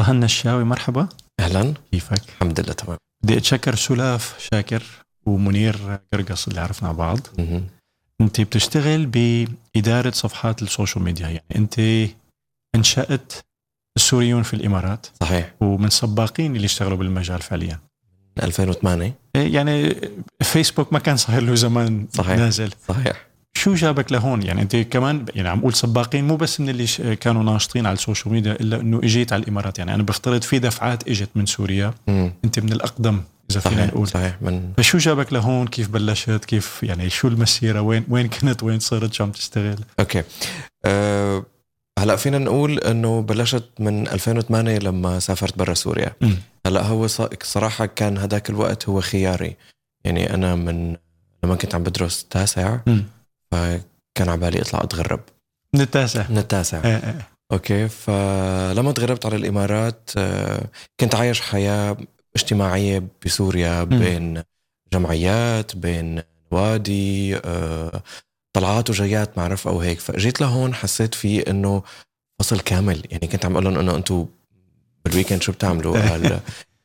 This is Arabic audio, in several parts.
طه النشاوي مرحبا. أهلا. كيفك؟ الحمد لله تمام. بدي أتشكر سلاف شاكر ومنير قرقص اللي عرفنا بعض. مهم. أنت بتشتغل بإدارة صفحات ال social media يعني أنت أنشأت السوريون في الإمارات. صحيح. ومن سباقين اللي اشتغلوا بالمجال فعليا. 2008 إيه يعني فيسبوك ما كان صاير له زمان صحيح. نازل. صحيح. شو جابك لهون؟ يعني أنت كمان يعني عم أقول سباقين مو بس من اللي كانوا ناشطين على ال social media إلا إنه إجيت على الإمارات. يعني أنا بفترض في دفعات إجت من سوريا. مم. أنت من الأقدم إذا فينا نقول. صحيح من فشو جابك لهون؟ كيف بلشت؟ كيف يعني شو المسيرة؟ وين وين كنت؟ وين صرت؟ شو عم تشتغل؟ okay. أه... هلأ فينا نقول إنه بلشت من 2008 لما سافرت برا سوريا. مم. هلأ هو صراحة كان هذاك الوقت هو خياري. يعني أنا من لما كنت عم بدرس تاسع. فكان على بالي اطلع اتغرب من التاسع من التاسع إيه إيه. أوكي فلما تغربت على الإمارات آه، كنت عايش حياة اجتماعية بسوريا بين جمعيات بين نوادي آه، طلعات وجيات معرف أو هيك. فاجيت لهون حسيت في إنه فصل كامل. يعني كنت عم أقول لهم إنه أنتم بال weekend شو بتعملوا؟ قال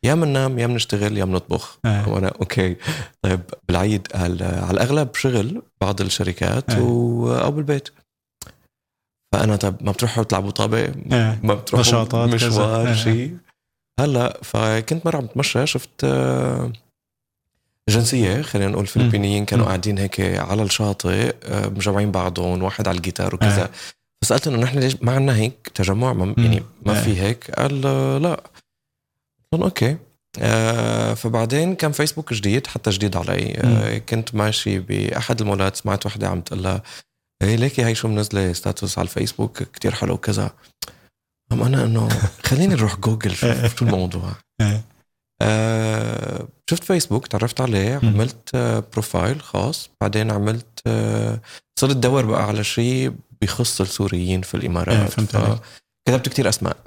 يا بننام يا بنشتغل يا بنطبخ إيه. وأنا okay طيب بالعيد قال على الأغلب شغل بعض الشركات إيه. و... أو بالبيت فأنا طب ما بتروحوا تلعبوا طابة إيه. ما بتروحوا. مشوار إيه. شيء هلأ فكنت مرة عم بتمشى شفت آه، جنسية خلينا نقول فلبينيين كانوا. قاعدين هيك على الشاطئ آه، مجمعين بعضهم واحد على الجيتار وكذا. فسألت إنه نحن ليش ما عندنا هيك تجمع ما. يعني ما. في هيك قال آه، لا okay. آه فبعدين كان فيسبوك جديد حتى جديد علي. آه كنت ماشي بأحد المولات سمعت وحدة عم تقول لها هي ليكي هي شو منزلة status على الفيسبوك؟ كتير حلو كذا قم أنا إنه خليني نروح جوجل شوف شو الموضوع؟ إيه. آه شفت فيسبوك تعرفت عليه. عملت آه profile خاص. بعدين عملت آه صرت أدور بقى على شيء بخص السوريين في الإمارات. فهمت عليك. كتبت كتير أسماء.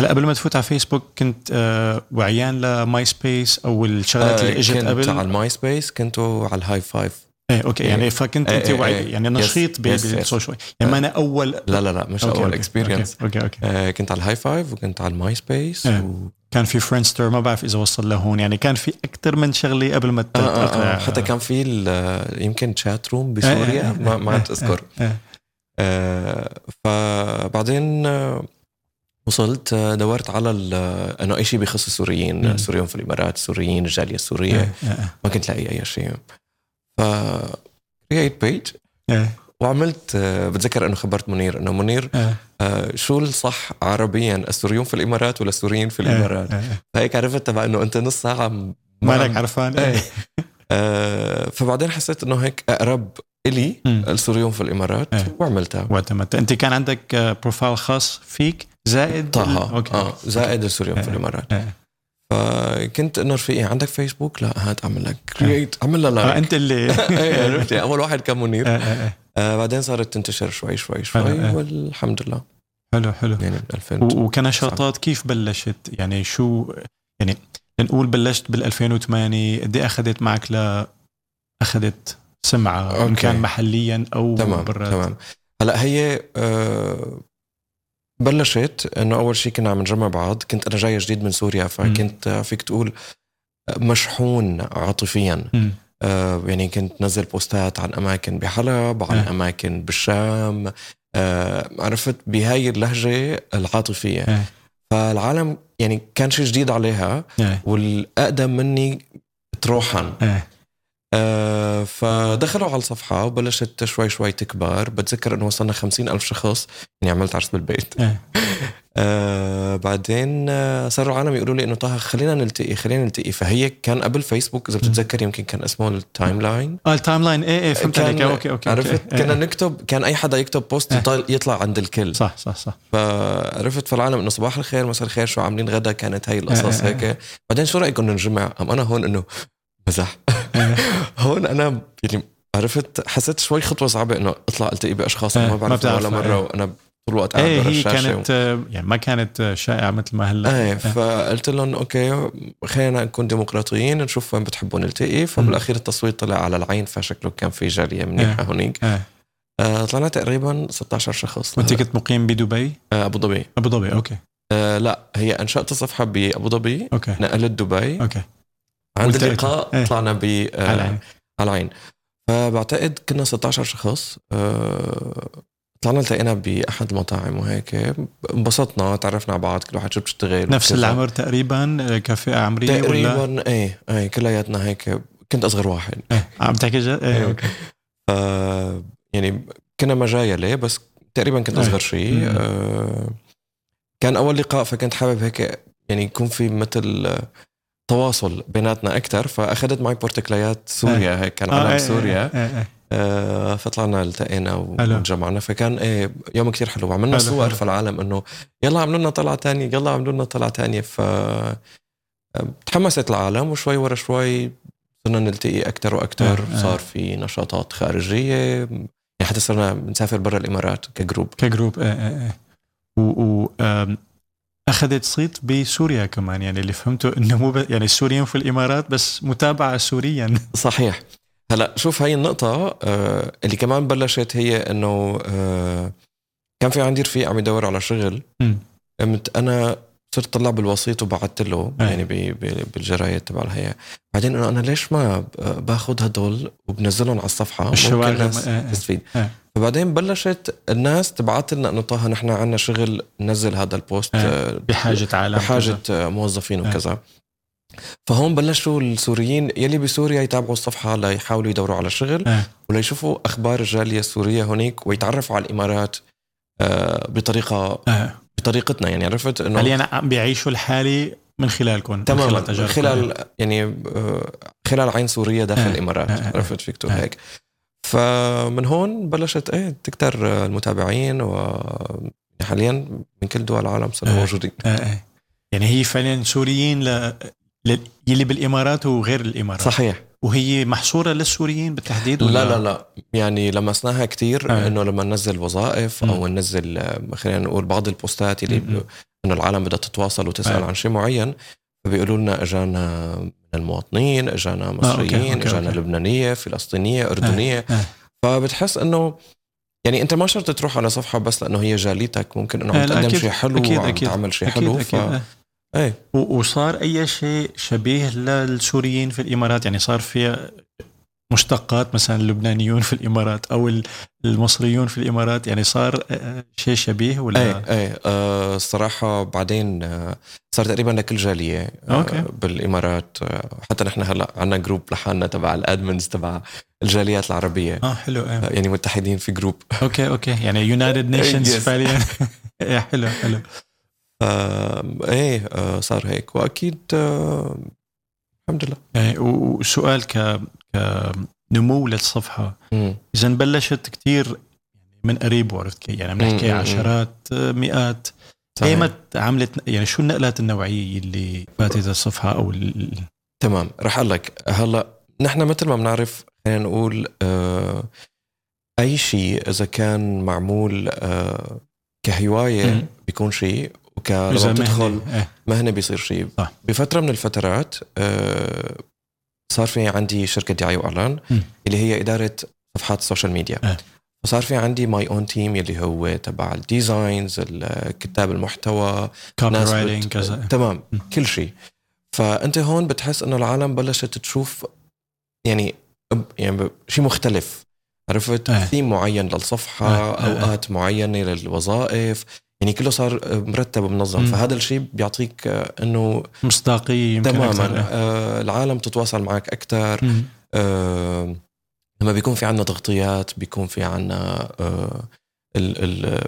هلا قبل ما تفوت على فيسبوك كنت آه وعيان ل MySpace أو الشغلات اللي إجت كنت قبل على ال MySpace كنتوا على ال hi5 إيه okay يعني إيه. فكنت إيه، أنت إيه، وعي إيه. يعني نشيط. بال social يعني ما أنا اول لا لا لا مش okay، أول experience okay okay, okay. آه كنت على الهاي فايف وكنت على الماي سبيس إيه. و... كان في Friendster ما بعرف إذا وصل لهون يعني كان في أكثر من شغلة قبل ما آه آه آه حتى كان في يمكن chat room إيه، بسوريا إيه، ما ما إيه، عرفت اذكر إيه، إيه. آه فبعدين آه، وصلت آه، دورت على آه، إنه أي شيء بخص السوريين مم. السوريين في الإمارات السوريين الجالية السورية. إيه، إيه، ما كنت لاقي أي شيء. ف create page إيه، وعملت آه، بتذكر إنه خبرت منير إنه منير إيه، آه، شو الصح عربيا السوريون في الإمارات ولا السوريين في الإمارات؟ إيه. فهيك عرفت تبع إنه أنت نص ساعة م- مالك عرفان. إيه. آه، فبعدين حسيت إنه هيك أقرب إلي. السوريون في الإمارات إيه. وعملتها. واعتمدت. أنت كان عندك آه، profile خاص فيك؟ زائد طه. okay آه زائد السوريون في إيه. الإمارات. إيه. فكنت انه رفيقي عندك فيسبوك لا هات أعمل لك. create أعمل لها آه like أنت اللي. إيه، عرفت؟ يعني أول واحد كان منير. إيه، إيه، إيه. آه بعدين صارت تنتشر شوي شوي شوي إيه. والحمد لله. حلو حلو. يعني من 2000 و- وكنشاطات كيف بلشت؟ يعني شو يعني لنقول بلشت بال 2008 قد إيه أخذت معك ل أخذت سمعة ان okay. كان محليا أو تمام برات؟ تمام. هلأ هي آه بلشت إنه أول شيء كنا عم نجمع بعض كنت أنا جاي جديد من سوريا فكنت آه، فيك تقول آه، مشحون عاطفيا. آه يعني كنت نزل بوستات عن أماكن بحلب عن آه. أماكن بالشام آه عرفت بهاي اللهجة العاطفية آه. فالعالم يعني كان شيء جديد عليها إيه، والأقدم مني تروحا إيه. آه فدخلوا على الصفحة وبلشت شوي شوي تكبر. بتذكر إنه وصلنا خمسين ألف شخص. يعني عملت عرس بالبيت. إيه. آه بعدين آه صاروا العالم يقولوا لي إنه طه خلينا نلتقي خلينا نلتقي. فهي كان قبل فيسبوك إذا بتتذكر يمكن كان اسمه ال timeline آه ال timeline إيه إيه فهمت عليك. okay okay عرفت؟ okay. كنا إيه. نكتب كان أي حدا يكتب post إيه. يطل- يطلع عند الكل. صح صح صح. فعرفت فالعالم إنه صباح الخير مساء الخير شو عاملين؟ غدا كانت هاي القصص إيه، إيه، هيك. بعدين شو رأيكم نجمع؟ قم أنا هون إنه مزح إيه. هون أنا يعني عرفت حسيت شوي خطوة صعبة إنه أطلع ألتقي بأشخاص إيه، ما بعرفهم ولا مرة إيه. وأنا طول الوقت قاعد إيه هي كانت آه، يعني ما كانت شائعة مثل ما هلأ. إيه فقلت لهم okay خلينا نكون ديمقراطيين نشوف وين بتحبوا نلتقي فبالأخير التصويت طلع على العين فشكله كان في جالية منيحه هونيك. إيه. آه طلعنا تقريبا 16 شخص. وأنت. كنت مقيم بدبي؟ آه أبو ظبي. أبو ظبي okay. آه لا هي أنشأت الصفحه بأبو ظبي. okay. نقلت دبي. okay. عند. اللقاء إيه. طلعنا ب آه، على ألعين. فبعتقد كنا 16 شخص آه، طلعنا التقينا بأحد المطاعم وهيك انبسطنا تعرفنا على بعض كل واحد شو بتشتغل نفس وكذا. العمر تقريبا آه، كفئه عمريه ولا تقريبا إيه إيه كلياتنا هيك كنت أصغر واحد إيه. عم تحكي جد؟ إيه أوكي ف يعني كنا مجايلة بس تقريبا كنت أي. أصغر شيء. آه، كان أول لقاء فكنت حابب هيك يعني يكون في مثل آه، تواصل بيناتنا أكثر فأخذت معي بورتكليات سوريا هيك كان آه، علم إيه، سوريا إيه، إيه. آه، فطلعنا التقينا حلو. وتجمعنا فكان إيه يوم كتير حلو. عملنا حلو، صور حلو. في العالم إنه يلا عملوا لنا طلعة تانية يلا عملوا لنا طلعة تانية. ف آه، تحمست العالم وشوي ورا شوي صرنا نلتقي أكثر وأكثر آه، آه. صار في نشاطات خارجية. يعني حتى صرنا بنسافر برا الإمارات ك group. ك group إيه إيه إيه. و, و آم، أخذت صيت بسوريا كمان يعني اللي فهمته إنه مو ب... يعني السوريين في الإمارات بس متابعة سوريا. صحيح. هلأ شوف هاي النقطة آه، اللي كمان بلشت هي إنه آه، كان في عندي رفيق عم يدور على شغل. قمت أنا صرت طلع بالوسيط وبعثت له أي. يعني بي- بي- بالجرايد تبع الهيئة بعدين انه أنا ليش ما باخذ هدول وبنزلهم على الصفحة ممكن الناس. تستفيد إيه. فبعدين بلشت الناس تبعت لنا إنه طه نحن عندنا شغل ننزل هذا البوست. آه، بحاجة عالم بحاجة كذا. موظفين. وكذا فهون بلشوا السوريين يلي بسوريا يتابعوا الصفحة ليحاولوا يدوروا على شغل. وليشوفوا أخبار الجالية السورية هناك ويتعرفوا على آه، بطريقة إيه. بطريقتنا يعني عرفت إنه حاليا عم بيعيشوا الحالي من خلالكم من تماما خلال من. خلال يعني آه، خلال عين سوريا داخل آه، الإمارات آه، آه، عرفت فيك تقول آه. هيك فمن هون بلشت إيه تكتر المتابعين و حاليا من كل دول العالم صاروا آه. موجودين إيه، إيه. يعني هي فعلا سوريين ل... ل... يلي بالإمارات وغير الإمارات صحيح وهي محصورة للسوريين بالتحديد ولا لا لا لا يعني لمسناها كتير آه. إنه لما ننزل وظائف أو ننزل آه، خلينا نقول بعض البوستات اللي. إنه العالم بدها تتواصل وتسأل آه. عن شيء معين فبيقولوا لنا إجانا من المواطنين إجانا مصريين okay، إجانا okay. لبنانية فلسطينية أردنية آه. فبتحس إنه يعني أنت ما شرط تروح على صفحة بس لأنه هي جاليتك ممكن إنه آه، عم تقدم أكيد، شيء حلو أكيد، وعم أكيد. تعمل شيء حلو أكيد ف... آه. إيه. وصار أي شيء شبيه للسوريين في الإمارات؟ يعني صار في مشتقات مثلا اللبنانيون في الإمارات أو ال- المصريون في الإمارات؟ يعني صار آه، شيء شبيه ولا؟ إيه إيه آه الصراحة بعدين آه صار تقريبا لكل جالية آه okay. بالإمارات آه حتى نحن هلأ عندنا group لحالنا تبع ال admins تبع الجاليات العربية. آه حلو آه إيه يعني متحدين في group okay okay. يعني United Nations. فعليا. إيه، حلو حلو. آه إيه آه صار هيك. وأكيد آه الحمد لله. و- وسؤال ك كنمو للصفحة. إذا بلشت كتير من قريب وعرفت كيف يعني عم نحكي عشرات مئات. ايمت عملت يعني شو النقلات النوعية اللي فاتت الصفحة أو ال- تمام. رح أقول لك. هلا نحن مثل ما بنعرف خلينا نقول آه أي شيء إذا كان معمول آه كهواية. بيكون شيء وك إذا لما مهنة. بتدخل إيه. مهنه بيصير شيء صح. بفترة من الفترات آه صار في عندي شركة دعاية وأعلان. اللي هي إدارة صفحات ال social media. فصار في عندي my own team اللي هو تبع ال designs كتاب المحتوى copy كذا تمام مم. كل شيء فأنت هون بتحس إنه العالم بلشت تشوف يعني يعني شيء مختلف عرفت آه. ثيم معين للصفحة آه. أوقات معينة للوظائف يعني كله صار مرتب ومنظم. فهذا الشيء بيعطيك آه، إنه مصداقية يمكن تماما أكثر. آه العالم تتواصل معك أكثر. آه لما بيكون في عنا تغطيات بيكون في عنا آه ال ال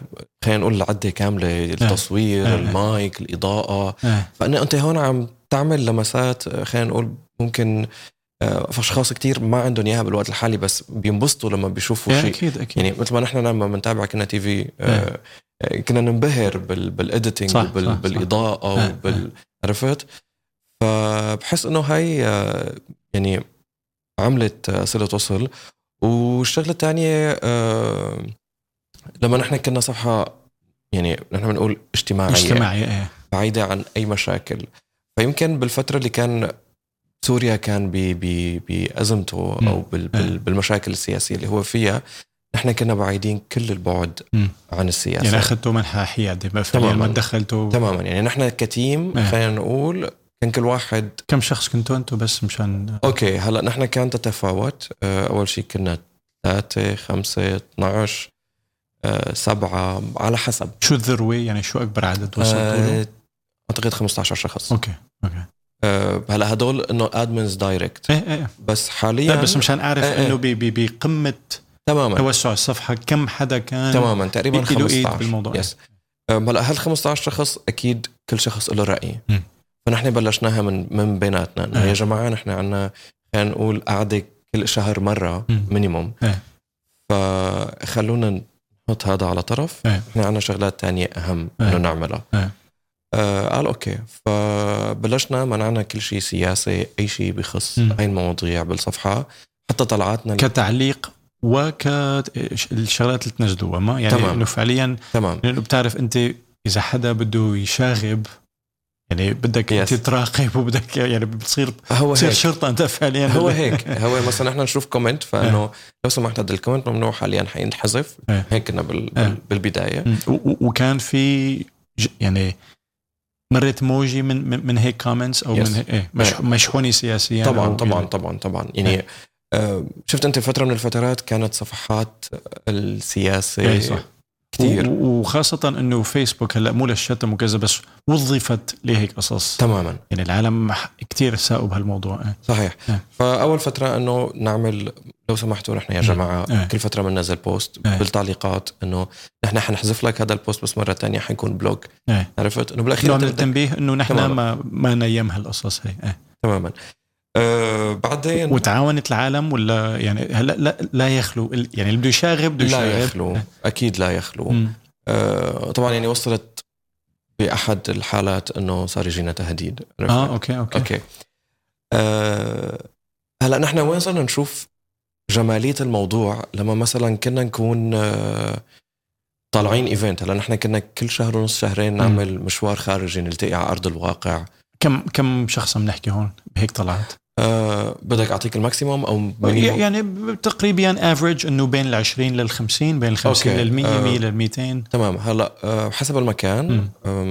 خلينا نقول العدة كاملة التصوير آه. المايك الإضاءة آه. فأنت هون عم تعمل لمسات آه، خلينا نقول ممكن آه، أشخاص كتير ما عندهم إياها بالوقت الحالي بس بينبسطوا لما بيشوفوا شيء أكيد أكيد يعني مثل ما نحن لما بنتابع كنا TV آه، آه، كنا ننبهر بال بال editing صح، وبال صح، صح. بالإضاءة آه، وبال عرفت فبحس إنه هاي آه، يعني عملت آه، صلة وصل والشغلة الثانية آه، لما نحن كنا صفحة يعني نحن بنقول اجتماعية اجتماعي إيه بعيدة عن أي مشاكل فيمكن بالفترة اللي كان سوريا كان ب- ب- بأزمته مم. أو بال- بال- إيه. بالمشاكل السياسية اللي هو فيها نحن كنا بعيدين كل البعد مم. عن السياسة. يعني أخذتوا منحى حيادي ما فعليا تماماً. ما دخلتوا. تماما. يعني نحن كتيم إيه. خلينا نقول كان كل واحد كم شخص كنتوا أنتوا بس مشان؟ okay هلأ نحن كان تتفاوت. آه، أول شيء كنا ثلاثة خمسة 12 آه، سبعة على حسب. شو الذروة؟ يعني شو أكبر عدد وصلتوا له؟ آه، أعتقد 15 شخص. okay okay. آه، هلأ هدول إنه admins direct إيه إيه بس حاليا لا بس مشان أعرف إيه، إيه. إنه بقمة تماما توسع الصفحة كم حدا كان تماما تقريبا له إيد 15 بالموضوع. yes هلا هال 15 شخص أكيد كل شخص له رأي مم. فنحن بلشناها من من بيناتنا انه. يا جماعة نحن عندنا خلينا نقول قعده كل شهر مرة. minimum. فخلونا نحط هذا على طرف. نحن عندنا شغلات تانية أهم. إنه نعملها. آه قال okay فبلشنا منعنا كل شيء سياسي أي شيء بخص. هاي المواضيع بالصفحة حتى طلعاتنا كتعليق وك الشغلات اللي تنزلوها ما يعني تمام. إنه فعليا تمام. لأنه بتعرف أنت إذا حدا بده يشاغب يعني بدك أنت Yes. تراقب وبدك يعني بتصير هو بتصير هيك. شرطة أنت فعليا. هو هيك. هو مثلا إحنا نشوف comment فإنه لو سمحت هذا ال comment ممنوع حاليا حينحذف. إيه. هيك كنا بال... إيه. بال... بالبداية. وكان في يعني مرت موجي من من, من هيك comments أو Yes. من هيك إيه. مش إيه. مشحونة سياسيا طبعا طبعا يعني- طبعا طبعا. يعني شفت أنت فترة من الفترات كانت صفحات السياسة إيه صح كثير وخاصة إنه فيسبوك هلأ مو للشتم وكذا بس وظفت لهيك قصص تماما يعني العالم كثير ساءوا بهالموضوع إيه. صحيح إيه. فأول فترة إنه نعمل لو سمحتوا نحن يا مم. جماعة إيه. كل فترة بننزل بوست إيه. بالتعليقات إنه نحن حنحذف لك هذا البوست بس مرة تانية حيكون بلوج إيه. عرفت إنه بالأخير نوع من التنبيه إنه نحن. ما ما نيم هالقصص هي إيه. تماما آه بعدين وتعاونت العالم ولا يعني هلا لا لا يخلو؟ يعني اللي بده يشاغب بده لا يشاغب. يخلو. أكيد لا يخلو. آه طبعا يعني وصلت بأحد الحالات إنه صار يجينا تهديد؟ آه okay okay, okay. آه هلأ نحن وين صرنا نشوف جمالية الموضوع لما مثلا كنا نكون آه طالعين event؟ هلأ نحن كنا كل شهر ونص شهرين نعمل مشوار خارجي نلتقي على أرض الواقع. كم كم شخص عم نحكي هون بهيك طلعت؟ آه بدك أعطيك ال maximum أو minimum يعني تقريبا average إنه بين ال 20 لل 50 بين ال 50 okay. لل 100 آه. 100 لل 200 تمام. هلأ آه حسب المكان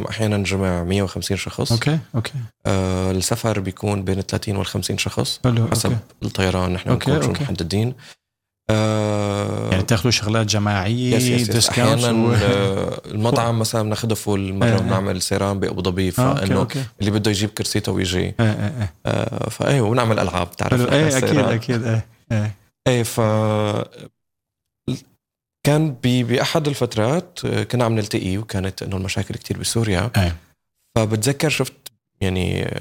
أحيانا نجمع 150 شخص. okay okay. آه السفر بيكون بين ال 30 وال 50 شخص حلو حسب okay. الطيران نحن okay، بنكون okay. محددين. يعني تاخذوا شغلات جماعية yes yes yes أحيانا و... آه، المطعم مثلا بناخذه full إيه، مره إيه. وبنعمل سيران بأبو ظبي آه، فإنه اللي بده يجيب كرسيته ويجي. إيه إيه إيه. آه فإيه ونعمل ألعاب تعرف حلو. نحن إيه أكيد. أكيد. إيه إيه. إيه ف كان بأحد الفترات آه، كنا عم نلتقي وكانت إنه المشاكل كتير بسوريا. إيه. فبتذكر شفت يعني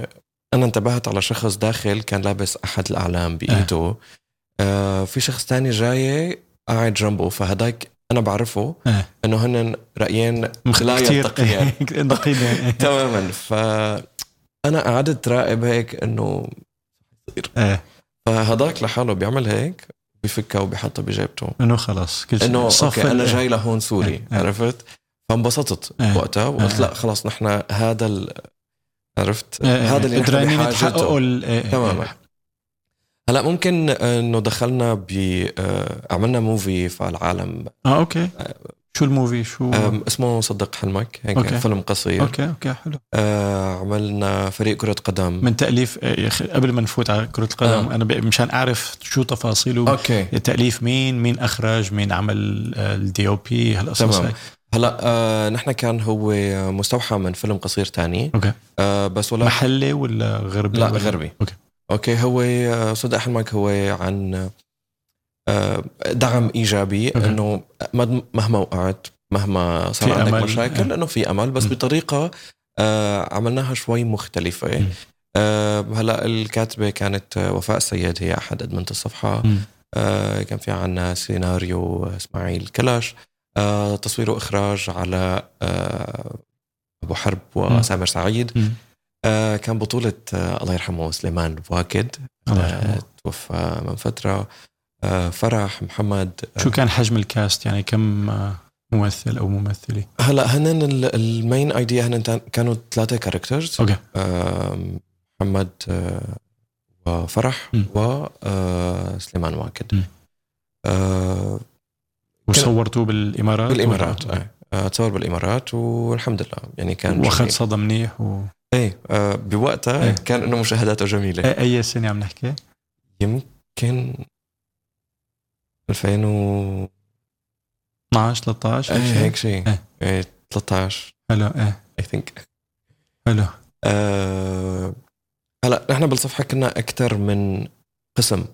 أنا انتبهت على شخص داخل كان لابس أحد الأعلام بإيده. آه في شخص تاني جاي قاعد جنبه فهداك أنا بعرفه إيه. إنه هن رأيين لا يلتقيان إيه. تماما فانا قعدت راقب هيك إنه إيه فهداك لحاله بيعمل هيك بفكها وبيحطها بجيبته إنه خلص كل شيء إنه okay أنا ال- جاي لهون سوري إيه. عرفت فانبسطت. وقتها وقلت. لا خلاص نحن هذا ال... عرفت. هذا اللي نحن بحاجته إيه، إيه. تماما هلا ممكن انه دخلنا ب آه، عملنا movie فالعالم آه okay. شو ال movie؟ شو؟ اسمه صدق حلمك هيك okay. فيلم قصير. okay okay حلو. آه، عملنا فريق كرة قدم. من تأليف آه، يا أخي، قبل ما نفوت على كرة القدم آه. أنا مشان أعرف شو تفاصيله. okay. تأليف مين؟ مين أخرج؟ مين عمل ال DOP؟ هالقصص تمام. هلا آه نحن كان هو مستوحى من فيلم قصير تاني. okay. آه بس ولا محلي ولا غربي لا غربي. okay. okay هو صدق حلمك هو عن آه، دعم إيجابي. إنه مهما وقعت مهما صار عندك أمل. مشاكل آه. إنه في أمل بس م. بطريقة آه، عملناها شوي مختلفة م. آه، هلأ الكاتبة كانت وفاء السيد هي أحد أدمنة الصفحة كان في عنا سيناريو إسماعيل كلاش تصوير وإخراج على أبو حرب وسامر سعيد. آه، كان بطولة آه، الله يرحمه سليمان واكد آه،. توفى من فترة آه، فرح محمد آه، شو كان حجم الكاست يعني كم آه، ممثل أو ممثلة هلا هن ال- ال main idea هن كانوا ثلاثة characters okay محمد آه، وفرح م. وسليمان واكد م. آه، وصورتوه بالإمارات بالإمارات آه. آه، تصور بالإمارات والحمد لله يعني كان وأخذ. صدى منيح و... إيه آه، بوقتها إيه. كان إنه مشاهداته جميلة أي- أي سنة عم نحكي؟ يمكن 2000 و 12 13 إيه، هيك شيء؟ إيه. إيه، 13 حلو إيه اي ثينك حلو هلا نحن بالصفحة كنا أكثر من قسم؟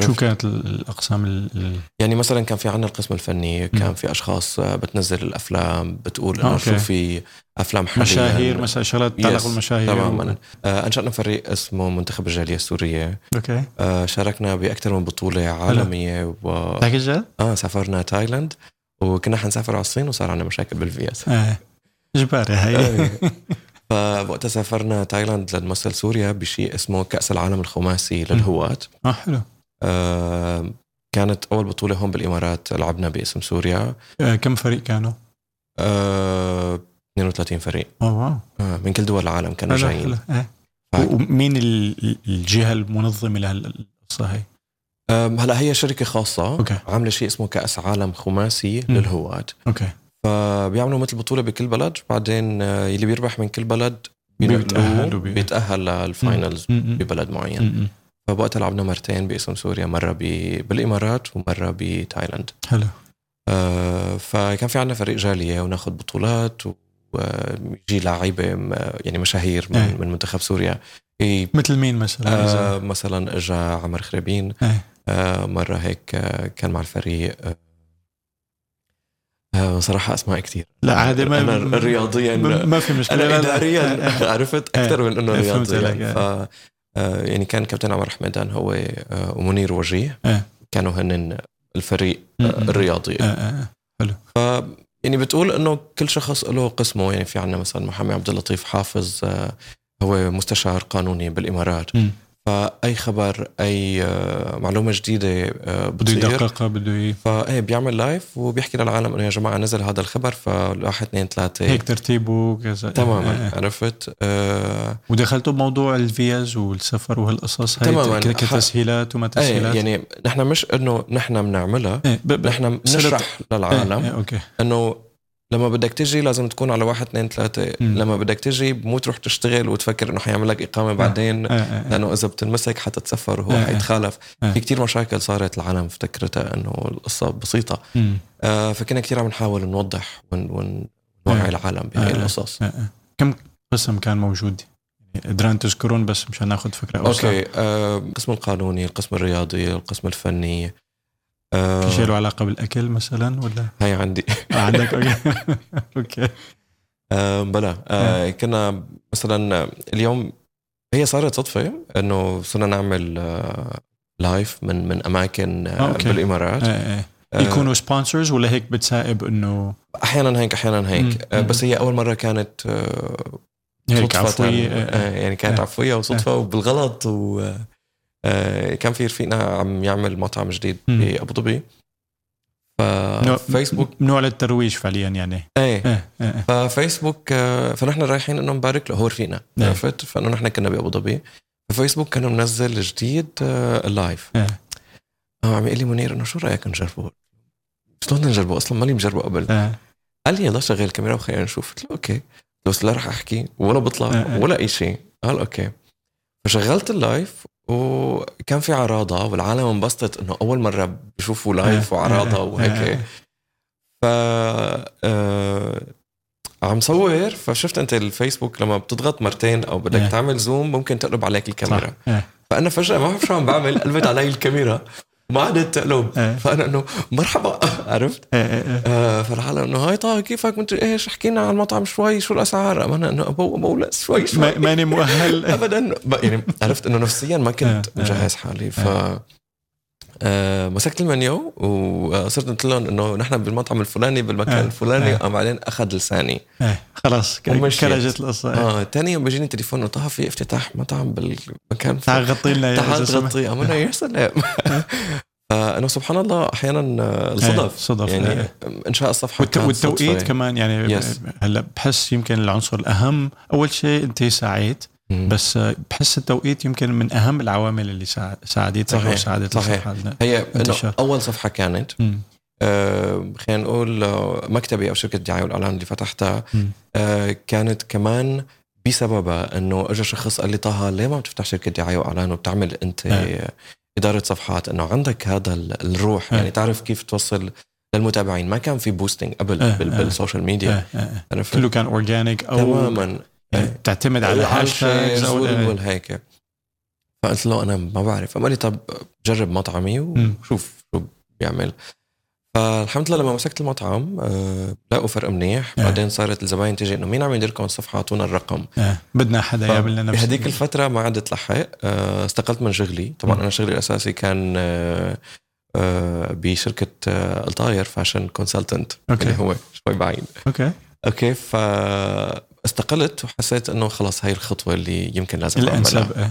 شو كانت ال- الأقسام ال- يعني مثلا كان في عنا القسم الفني كان مم. في أشخاص آه، بتنزل الأفلام بتقول آه، انه. شو في أفلام حاليا. مشاهير مثلا شغلات تتعلق بالمشاهير تماما. آه، أنشأنا فريق اسمه منتخب الجالية السورية. okay. آه، شاركنا بأكثر من بطولة عالمية و جد؟ آه سافرنا تايلاند. وكنا حنسافر على الصين وصار عندنا مشاكل بالفيز إيه إجباري هي. فوقتها سافرنا تايلاند لنمثل سوريا بشيء اسمه كأس العالم الخماسي للهواة. آه حلو. آه كانت أول بطولة هون بالإمارات لعبنا باسم سوريا. آه، كم فريق كانوا؟ آه 32 فريق. آه wow. آه من كل دول العالم كانوا جايين. ومين ال- الجهة المنظمة لهالقصه هي؟ هلا هي شركة خاصة. okay. عاملة شيء اسمه كأس عالم خماسي مم. للهواة okay. فبيعملوا مثل بطولة بكل بلد. بعدين آه، اللي بيربح من كل بلد بيتأهلوا بينقلوه بي- بيتأهل لل finals ببلد معين. م- م. فوقتها لعبنا مرتين باسم سوريا مرة ب- بالإمارات ومرة بتايلاند حلو آه، فكان في عنا فريق جالية وناخذ بطولات ويجي لعيبة م- يعني مشاهير إيه. من, من منتخب سوريا ي- مثل مين مثلا؟ آه، مثلا اجى عمر خريبين إيه. آه، مرة هيك آه، كان مع الفريق آه، آه، صراحة أسماء كثير لا عادي ما أنا رياضيا ما- في لا، لا. اداريا آه، آه. عرفت أكثر من إنه إيه، رياضيا عليك، ف آه، يعني كان كابتن عمر حميدان هو آه، ومنير وجيه إيه. كانوا هن الفريق آه،. الرياضي آه، آه. ف يعني بتقول إنه كل شخص له قسمه يعني في عنا مثلا محمد عبد اللطيف حافظ آه، هو مستشار قانوني بالإمارات. فأي خبر أي آه، معلومة جديدة آه، بده يدققها بده فايه بيعمل live وبيحكي للعالم إنه يا جماعة نزل هذا الخبر فواحد اثنين ثلاثة. هيك ترتيبه كذا تماما آه،. عرفت؟ آه ودخلتوا بموضوع الفيز والسفر وهالقصص هاي تماماً. كتسهيلات وما إيه تسهيلات؟ يعني نحن مش إنه نحن بنعملها إيه نحن بنشرح إيه، للعالم إيه، okay. إنه لما بدك تجي لازم تكون على واحد اثنين ثلاثة. لما بدك تجي مو تروح تشتغل وتفكر إنه حيعمل لك إقامة بعدين آه، آه، آه. لأنه إذا بتنمسك حتتسفر وهو. حيتخالف. في كتير مشاكل صارت العالم افتكرتها إنه القصة بسيطة. آه فكنا كتير عم نحاول نوضح ون- ون- نوعي آه. العالم بهي. القصص. كم قسم كان موجود؟ يعني قدران تذكرون بس مشان ناخذ فكرة اوسع أوكي آه القسم القانوني القسم الرياضي القسم الفني آه شيء له علاقة بالأكل مثلا ولا هاي عندي آه، عندك okay okay آه بلا آه كنا مثلا اليوم هي صارت صدفة إنه صرنا نعمل آه live من من أماكن آه okay. بالإمارات آه، آه. آه يكونوا sponsors ولا هيك بتسائب إنه أحيانا هيك أحيانا. هيك آه مم. بس هي أول مرة كانت آه هيك آه، آه آه. يعني كانت آه. عفوية وصدفة وبالغلط و آه كان في رفيقنا عم يعمل مطعم جديد. بأبو ظبي ففيسبوك نوع للترويج فعليا يعني إيه آه، آه، آه. ففيسبوك آه، فنحن رايحين انه نبارك له هو رفيقنا. عرفت فإنه نحن كنا بأبو ظبي ففيسبوك كانوا منزل جديد آه، ال live آه. آه عم يقول لي منير إنه شو رأيك نجربه؟ شلون نجربه أصلا ماني مجربه قبل آه. قال لي يلا شغل الكاميرا وخلينا نشوف قلت له okay بس لا رح أحكي ولا بطلع آه، آه. ولا أي شيء قال okay فشغلت ال live وكان في عراضة والعالم انبسطت إنه أول مرة بيشوفوا live آه، وعراضة آه، وهيك آه. ف عم صور فشفت أنت الفيسبوك لما بتضغط مرتين أو بدك. تعمل zoom ممكن تقلب عليك الكاميرا صح. فأنا فجأة ما بعرف شو عم بعمل قلبت علي الكاميرا وما عادت تقلب آه. فأنا إنه مرحبا. عرفت؟ آه، آه، آه. فالعالم إنه هاي طه كيفك؟ مدري إيش احكي لنا عن المطعم شوي شو الأسعار؟ أنا إنه ابو ابو لا شوي شوي. ما- ماني مؤهل. ابدا. ما- يعني عرفت إنه نفسيا ما كنت. مجهز حالي ف مسكت المنيو وصرت قلت لهم إنه نحن بالمطعم الفلاني بالمكان آه، الفلاني آه. قام بعدين أخذ لساني آه. خلاص. كرجت القصة آه. آه ثاني يوم بيجيني تليفون انه طه في افتتاح مطعم بالمكان تعال غطي لنا تعال سمحت. تغطي أنا يا سلام فانه سبحان الله أحيانا آه، آه، الصدف صدف يعني آه. إنشاء الصفحة والت... والتوقيت. كمان يعني Yes. هلأ بحس يمكن العنصر الأهم أول شيء أنت سعيت. بس بحس التوقيت يمكن من أهم العوامل اللي ساعد- ساعدتك أو صحيح، ساعدت صحيح. هي. أول صفحة كانت مم. آه، خلينا نقول مكتبي أو شركة الدعايه والإعلان اللي فتحتها. آه، كانت كمان بسببها إنه اجى شخص قال لي طه ليه ما بتفتح شركة دعاية وإعلان وبتعمل أنت آه. إدارة صفحات إنه عندك هذا ال- الروح آه. يعني تعرف كيف توصل للمتابعين ما كان في boosting قبل آه، بال- آه. بال social media آه، آه. كله كان organic أو تماما يعني تعتمد على hashtags. والهيك فقلت له أنا ما بعرف قال لي طب جرب مطعمي. وشوف شو بيعمل فالحمد لله لما مسكت المطعم آه لقوا فرق منيح آه. بعدين صارت الزباين تيجي إنه مين عم يدير لكم الصفحة اعطونا الرقم آه. بدنا حدا يعمل لنا نفس بهديك الفترة ما عدت لحق آه استقلت من شغلي طبعا مم. أنا شغلي الأساسي كان آه بشركة الطاير fashion consultant. اللي هو شوي بعيد okay okay فاستقلت وحسيت إنه خلص هاي الخطوة اللي يمكن لازم أعملها الأنسب آه.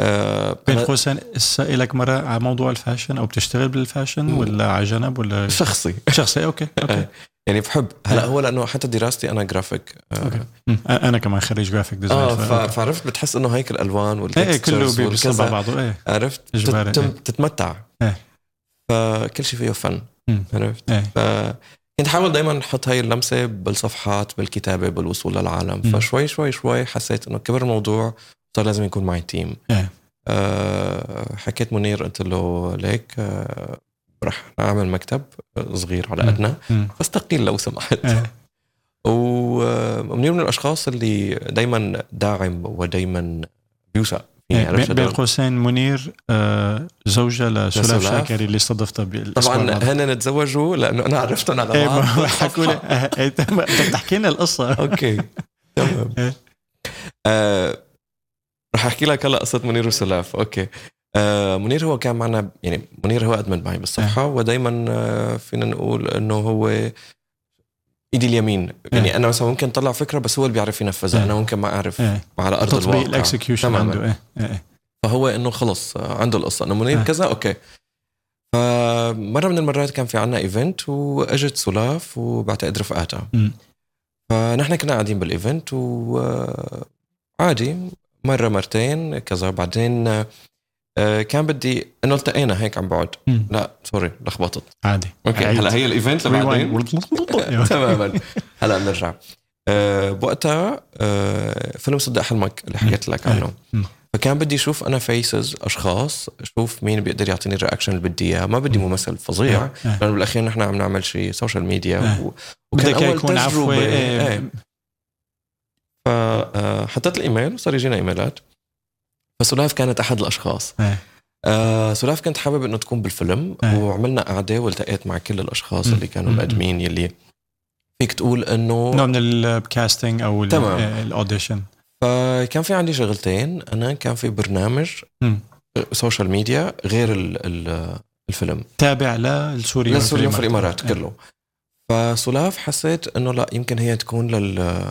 آه بين أنا قوسين لك مرة على موضوع ال fashion أو بتشتغل بال fashion. ولا على جنب ولا شخصي شخصي okay okay يعني بحب هلا آه. هو لأنه حتى دراستي أنا graphic okay. آه. أنا كمان خريج graphic design آه. فعرفت بتحس إنه هيك الألوان إيه وال textures كله بيصب بعضه إيه عرفت إيه. تتمتع إيه. فكل شيء فيه فن. عرفت إيه كنت حاول دائما أحط هاي اللمسة بالصفحات بالكتابة بالوصول للعالم. فشوي شوي شوي حسيت إنه كبر الموضوع صار لازم يكون معي تيم إيه. أه حكيت منير قلت له ليك أه رح أعمل مكتب صغير على. قدنا. فاستقيل لو سمحت إيه ومنير من الأشخاص اللي دائما داعم ودائما بيوثق إيه. عرفت بين؟ قوسين منير آه، زوجة لسلاف. شاكري اللي استضفتها بالاسبوع طبعا الماضي. هن تزوجوا لأنه أنا عرفتهم على إيه بعض. حكوا لي إيه، تحكي لنا القصة okay تمام إيه. آه رح أحكي لك هلا قصة منير وسلاف okay آه منير هو كان معنا يعني منير هو admin معي بالصفحه ودائما فينا نقول إنه هو إيدي اليمين. يعني أنا مثلا ممكن أطلع فكرة بس هو اللي بيعرف ينفذها. إيه. أنا ممكن ما أعرف إيه. على أرض تطبيق الواقع. ال execution تماماً. عنده. إيه. إيه. فهو إنه خلص آه، عنده القصة. إنه آه. كذا okay. فمره من المرات كان في عنا event وأجت سلاف وبعتقد رفقاتها. فنحن كنا قاعدين بال event وعادي مرة مرتين كذا. بعدين آه، كان بدي إنه التقينا هيك عم بعد. لا sorry لخبطت عادي okay. هلا هي ال event اللي بعدين Rewind. تماما هلا بنرجع أه بوقتها أه فيلم صدق حلمك اللي حكيت لك عنه مم. فكان بدي أشوف أنا faces أشخاص أشوف مين بيقدر يعطيني ال reaction اللي بدي إياه ما بدي مم. ممثل فظيع إيه. لأنه بالأخير نحن عم نعمل شيء social media آه. و... بدك أول يكون. إيه. إيه. فحطيت الإيميل وصار يجينا إيميلات فسلاف كانت أحد الأشخاص إيه. آه سلاف كنت حابب إنه تكون بالفيلم إيه. وعملنا قعدة والتقيت مع كل الأشخاص. اللي كانوا مم. مقدمين يلي فيك تقول إنه نوع من ال casting أو ال audition فكان في عندي شغلتين أنا كان في برنامج. social media غير ال ال الفيلم تابع للسوريين للسوريين في الامارات إيه. كله فسلاف حسيت إنه لا يمكن هي تكون لل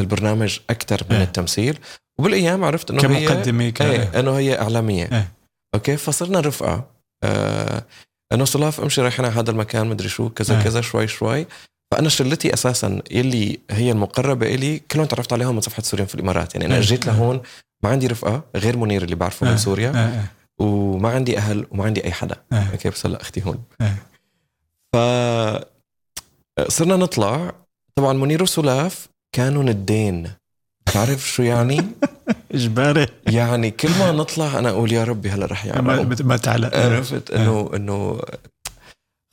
للبرنامج أكثر من إيه. التمثيل وبالأيام عرفت إنه هي كمقدمة ك إيه إنه هي إعلامية إيه. okay فصرنا رفقة آه إنه سلاف أمشي رايحين على هذا المكان مدري شو كذا إيه. كذا شوي شوي فأنا شلتي أساسا يلي هي المقربة إلي كلهم تعرفت عليهم من صفحة سوريين في الامارات يعني أنا إيه. اجيت لهون ما عندي رفقة غير منير اللي بعرفه إيه. من سوريا إيه. إيه. وما عندي أهل وما عندي أي حدا إيه. okay بس هلا أختي هون إيه. ف صرنا نطلع طبعا منير وسلاف كانوا ندين بتعرف شو يعني؟ اجباري يعني كل ما نطلع أنا أقول يا ربي هلا رح ما, يعملوا ما تعلق. عرفت انه إنه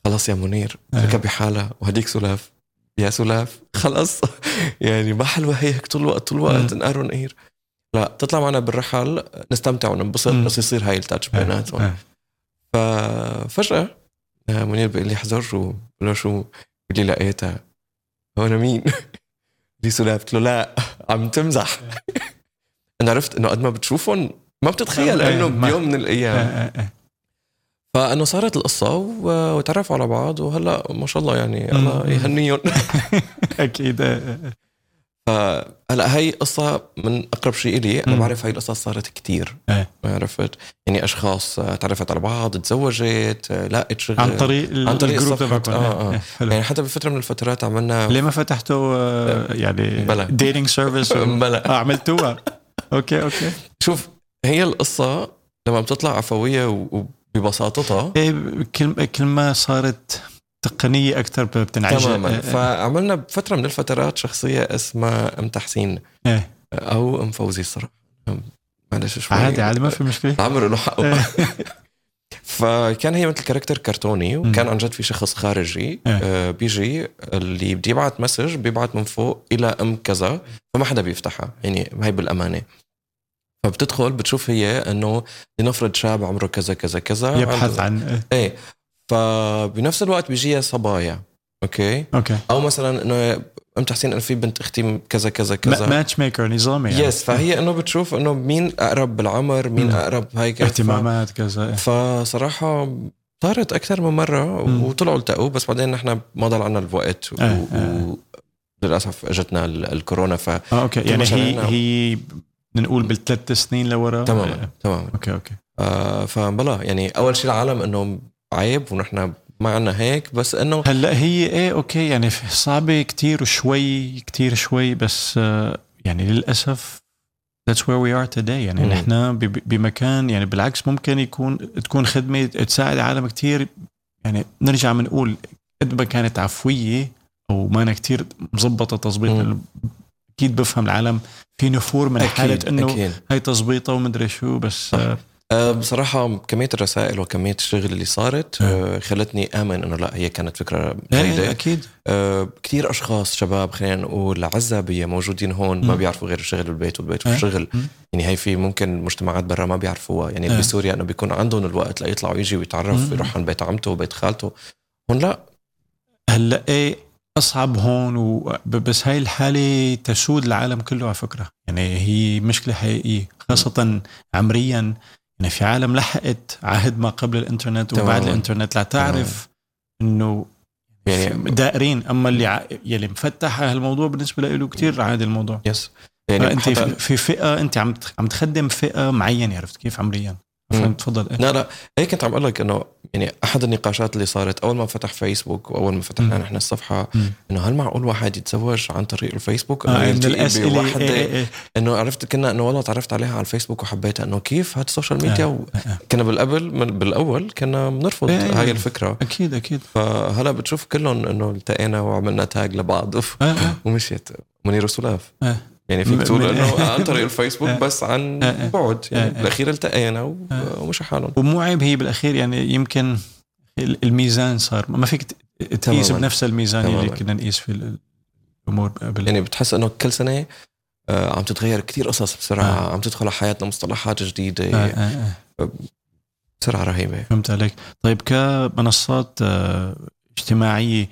خلص يا منير. ركبي حالها وهديك سلاف. يا سلاف. خلص يعني ما حلوة هيك طول الوقت طول الوقت مم. نقر ونقير. لا تطلع معنا بالرحل نستمتع وننبسط. بس يصير هاي التاتش بيناتهم. إيه. ففجأة آه، منير بيقول لي حذر شو له شو بقول لي لقيتها. هو أنا مين؟ سلاف قلت له لا عم تمزح أنا عرفت انه قد ما بتشوفهم ما بتتخيل انه بيوم من. الأيام. فانه صارت القصة وتعرفوا على بعض وهلا ما شاء الله يعني. الله يهنيهم أكيد. فهلا هي قصة من أقرب شيء إلي أنا. بعرف هاي القصص صارت كتير إيه. عرفت يعني أشخاص آه، تعرفت على بعض تزوجت آه، لقت شغل عن طريق عن طريق ال group. تبعكم آه، آه. إيه. حلو يعني حتى بفترة من الفترات عملنا ليه ما فتحتوا آه، يعني بلا. dating service بلا آه عملتوها okay okay شوف هي القصة لما بتطلع عفوية وببساطتها إيه كل كل ما صارت تقنية أكثر بتنعجب تماما. فعملنا بفترة من الفترات شخصية اسمها أم تحسين. إيه. أو أم فوزي الصراحة. معلش شوي. عادي عادي ما في مشكلة. العمر له حقه إيه. فكان هي مثل character كرتوني وكان عن جد في شخص خارجي. إيه. آه بيجي اللي بده يبعت message بيبعت من فوق إلى أم كذا فما حدا بيفتحها. يعني هي بالأمانة. فبتدخل بتشوف هي إنه لنفرض شاب عمره كذا كذا كذا. يبحث عن إيه. إيه. فبنفس الوقت بيجيها صبايا okay okay أو مثلا إنه أم تحسين أنا في بنت أختي كذا كذا كذا matchmaker نظامي يعني. yes فهي إنه بتشوف إنه مين أقرب بالعمر مين مم. أقرب هيك اهتمامات كذا إيه. فصراحة صارت أكثر من مرة مم. وطلعوا التقوا بس بعدين نحن ما ضل عنا الوقت و... إيه، و... للاسف إجتنا ال- الكورونا ف آه okay يعني هي هي نقول بالثلاث سنين لورا تماما إيه. تماما okay okay آه فبلا يعني أول شيء العالم إنه عيب ونحن ما عنا هيك بس إنه هلأ هي إيه okay يعني صعبة كتير وشوي كتير شوي بس آه، يعني للأسف that's where we are today يعني مم. نحن بمكان يعني بالعكس ممكن يكون تكون خدمة تساعد عالم كتير يعني نرجع بنقول قد ما كانت عفوية أو ما أنا كتير مزبطة تظبيط أكيد بفهم العالم في نفور من حالة إنه أكيد. هاي تظبيطه ومدري شو بس. آه، بصراحة كمية الرسائل وكمية الشغل اللي صارت أه خلتني آمن إنه لا هي كانت فكرة جيدة أكيد أه كثير أشخاص شباب خلينا نقول عزابية موجودين هون ما. بيعرفوا غير الشغل بالبيت والبيت إيه. والشغل مم. يعني هي في ممكن مجتمعات برا ما بيعرفوها يعني إيه. بسوريا إنه بيكون عندهم الوقت ليطلعوا يجي ويتعرف. يروح عند بيت عمته وبيت خالته هون لا هلأ إيه أصعب هون و... بس هاي الحالة تسود العالم كله على فكرة يعني هي مشكلة حقيقية خاصة عمريا يعني في عالم لحقت عهد ما قبل الإنترنت وبعد تماماً. الإنترنت لا تعرف إنه يعني دائرين. أما اللي ع... يلي مفتح هالموضوع بالنسبة له كتير عادي الموضوع. يس يعني انت في- فئة أنت عم عم تخدم فئة معينة عرفت كيف؟ عمريا. فهمت تفضل. إيه. لا لا. هيك كنت عم أقول لك إنه يعني أحد النقاشات اللي صارت أول ما فتح فيسبوك وأول ما فتحنا. نحن الصفحة. إنه هل معقول واحد يتزوج عن طريق الفيسبوك آه من الأسئلة إيه إيه إيه. إنه عرفت كنا إنه والله تعرفت عليها على الفيسبوك وحبيتها إنه كيف هاد ال social media آه، و... آه. كنا بالقبل من بالأول كنا بنرفض إيه. هاي الفكرة أكيد أكيد فهلا بتشوف كلهم إنه التقينا وعملنا tag لبعض. آه آه. ومشيت منير وسلاف آه. يعني فيك تقول إنه عن طريق الفيسبوك آه. بس عن آه، آه. بعد يعني. بالأخير ألتقينا و-. ومشي حالهم ومو عيب هي بالأخير يعني يمكن الميزان صار ما فيك تقيس. بنفس الميزان اللي. كنا نقيس في ال- الأمور قبل يعني بتحس إنه كل سنة عم تتغير كتير قصص بسرعة آه. عم تدخل على حياتنا مصطلحات جديدة آه آه آه. بسرعة رهيبة فهمت عليك طيب كمنصات اجتماعية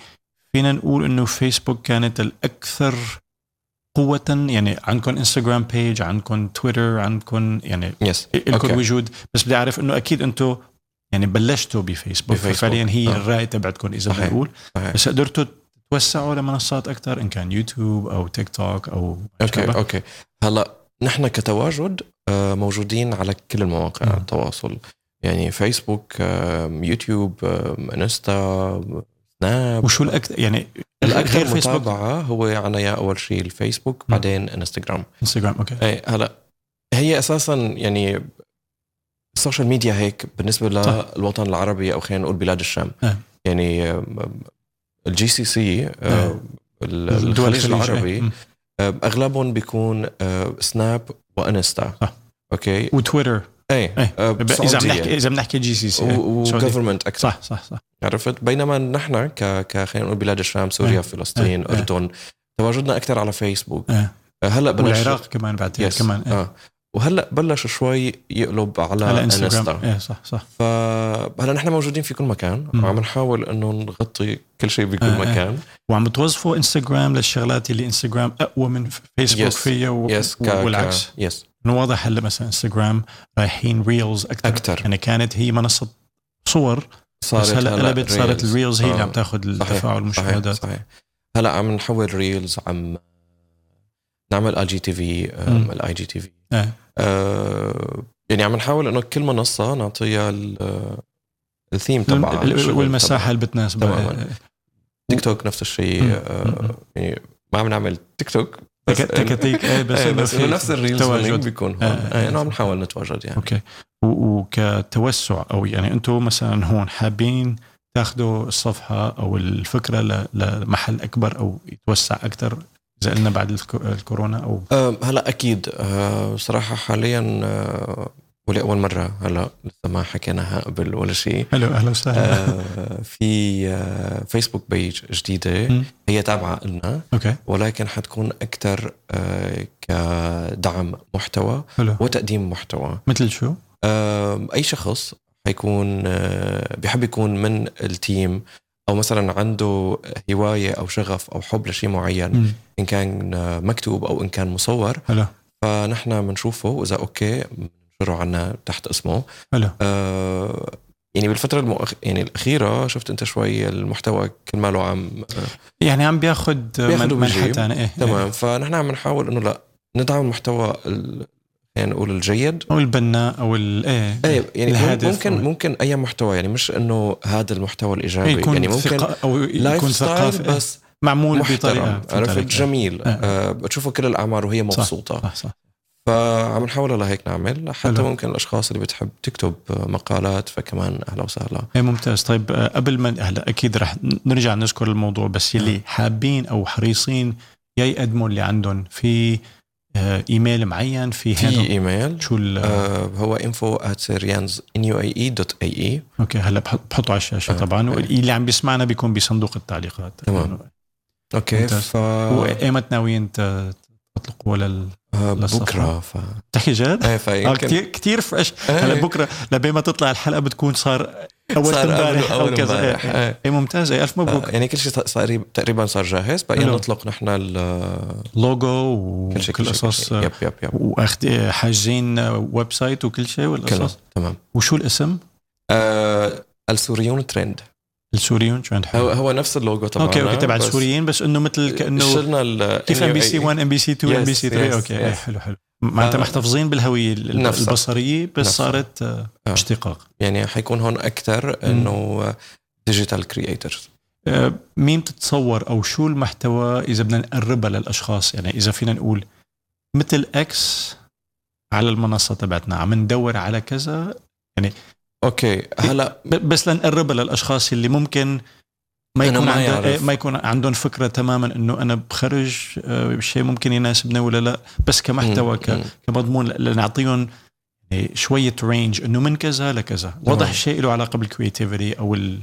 فينا نقول إنه فيسبوك كانت الأكثر قوة يعني عندكم انستغرام page عندكم تويتر عندكم يعني yes لكم okay. وجود بس بدي أعرف إنه أكيد أنتم يعني بلشتوا بفيسبوك, بفيسبوك. ففعليا هي آه. الراي تبعتكم إذا. بنقول صحيح. بس قدرتوا توسعوا لمنصات أكثر إن كان يوتيوب أو تيك توك أو أو ما شابه. okay هلا نحن كتواجد آه، موجودين على كل المواقع. التواصل يعني فيسبوك يوتيوب انستا سناب وشو الاكثر يعني الأكثر فيسبوك متابعة هو عنايا أول شيء الفيسبوك مم. بعدين إنستغرام إنستغرام okay اي هلا هي أساسا يعني ال social media هيك بالنسبة. للوطن العربي أو خلينا نقول بلاد الشام آه. يعني ال GCC. الخليج الخليج، العربي. آه، أغلبهم بيكون سناب وانستا. okay وتويتر اي إيه. آه، إذا عم سعودية. نحكي إذا بنحكي GCC و government أكثر صح صح صح عرفت بينما نحن ك ك خلينا نقول بلاد الشام سوريا إيه. فلسطين إيه. أردن تواجدنا أكثر على فيسبوك إيه. آه، هلأ بلش والعراق كمان yes كمان إيه. آه وهلأ بلش شوي يقلب على, على انستغرام إيه صح صح فهلا نحن موجودين في كل مكان. وعم نحاول إنه نغطي كل شيء بكل آه، آه. مكان وعم بتوظفوا انستغرام للشغلات اللي انستغرام أقوى من فيسبوك yes. فيها و... yes ك والعكس ك yes إنه واضح هلأ مثلا انستغرام رايحين reels أكثر أكثر يعني كانت هي منصة صور صارت بس هلأ قلبت صارت. ال reels هي اللي آه. عم تاخذ صحيح التفاعل صحيح والمشاهدات صحيح هلأ عم نحول reels عم نعمل IGTV. ال IGTV إيه. آه، يعني عم نحاول إنه كل منصة نعطيها ال- الثيم تبعها ال- ال- والمساحة اللي بتناسبها تماماً. إيه. تيك توك نفس الشيء. آه، يعني ما عم نعمل تيك توك بس تك- تكاتيك إيه بس إيه، بس نفس ال reels تواجد. بيكون هون آه، آه، آه، انه عم. نحاول نتواجد يعني أوكي وكتوسع أو يعني أنتم مثلا هون حابين تاخذوا الصفحة أو الفكرة لمحل أكبر أو يتوسع أكثر قلنا بعد الك- الكورونا أو؟ هلا أكيد. آه، صراحة حاليا آه، ولاول مرة هلا لسه ما حكيناها قبل ولا شيء. حلو أهلا وسهلا. آه، في فيسبوك page جديدة. هي تابعة لنا. أوكي. ولكن حتكون أكثر كدعم محتوى حلو. وتقديم محتوى. مثل شو؟ أي شخص حيكون بيحب يكون من ال team أو مثلا عنده هواية أو شغف أو حب لشيء معين مم. إن كان آه، مكتوب أو إن كان مصور حلو فنحن بنشوفه وإذا أوكي بنشره عنا تحت اسمه. حلو آه، يعني بالفترة المؤخ... يعني الأخيرة شفت أنت شوي المحتوى كل ماله عم يعني عم بياخذ بياخد من منحى وبيجيب. ثاني إيه تمام. فنحن عم نحاول إنه لا ندعم المحتوى ال... يعني نقول الجيد. أو البناء أو ال إيه إيه يعني الهدف ممكن أو- ممكن أي محتوى يعني مش إنه هذا المحتوى الإيجابي. يكون يعني ممكن ثقة أو يكون ثقافي إيه. بس معمول بطريقة عرفت. جميل. آه. آه بتشوفوا كل الأعمار وهي مبسوطة. صح صح. فعم نحاول لهيك نعمل حتى حلو. ممكن الأشخاص اللي بتحب تكتب مقالات فكمان أهلا وسهلا. إيه ممتاز. طيب آه، قبل ما هلا أكيد رح نرجع نذكر الموضوع بس يلي حابين أو حريصين يا يقدموا اللي عندهم في إيميل معين في في handle؟ إيميل شو ال آه هو info at syrians.ae أوكي هلا بحط- بحطه على الشاشة آه، طبعا آه. واللي عم بيسمعنا بيكون بصندوق التعليقات تمام. أوكي. ف وايمت ناويين تطلقوا لل آه،. بكرة ف تحكي جد؟ إيه فيمكن كثير كثير fresh إيه. هلا بكرة لبين ما تطلع الحلقة بتكون صار أول صار امبارح أول- أو أول كذا. امبارح. إيه. إيه. إيه، ممتاز. إيه، ألف مبروك. آه، يعني كل شيء صار تقريبا صار جاهز. بقينا حلو. نطلق نحن ال- لوجو كل شيء وكل كل شيء قصص yep yep yep. واخد حاجزين website وكل شيء والقصص تمام. وشو الاسم؟ آه السوريون ترند. السوريون شو عند هو هو نفس اللوجو تبعنا أوكي أوكي تبع السوريين بس إنه مثل كانه شلنا كيف ام بي سي NUAE. 1 ام بي سي 2 ام بي سي 3 yes, أوكي yes. حلو حلو. معناتها آه. محتفظين بالهوية ال- نفسها. البصرية بس نفسها. صارت آه، آه. اشتقاق يعني حيكون هون أكثر إنه digital creators آه، مين بتتصور أو شو المحتوى إذا بدنا نقربها للأشخاص يعني إذا فينا نقول مثل X على المنصة تبعتنا عم ندور على كذا أوكي هلأ بس لنقربها للأشخاص اللي ممكن ما يكون ما. إيه، ما يكون عندهم فكرة تماما إنه أنا بخرج آه، شيء ممكن يناسبنا ولا لا بس كمحتوى. كمضمون لنعطيهم يعني شوية range إنه من كذا لكذا واضح. شيء له علاقة بال creativity أو ال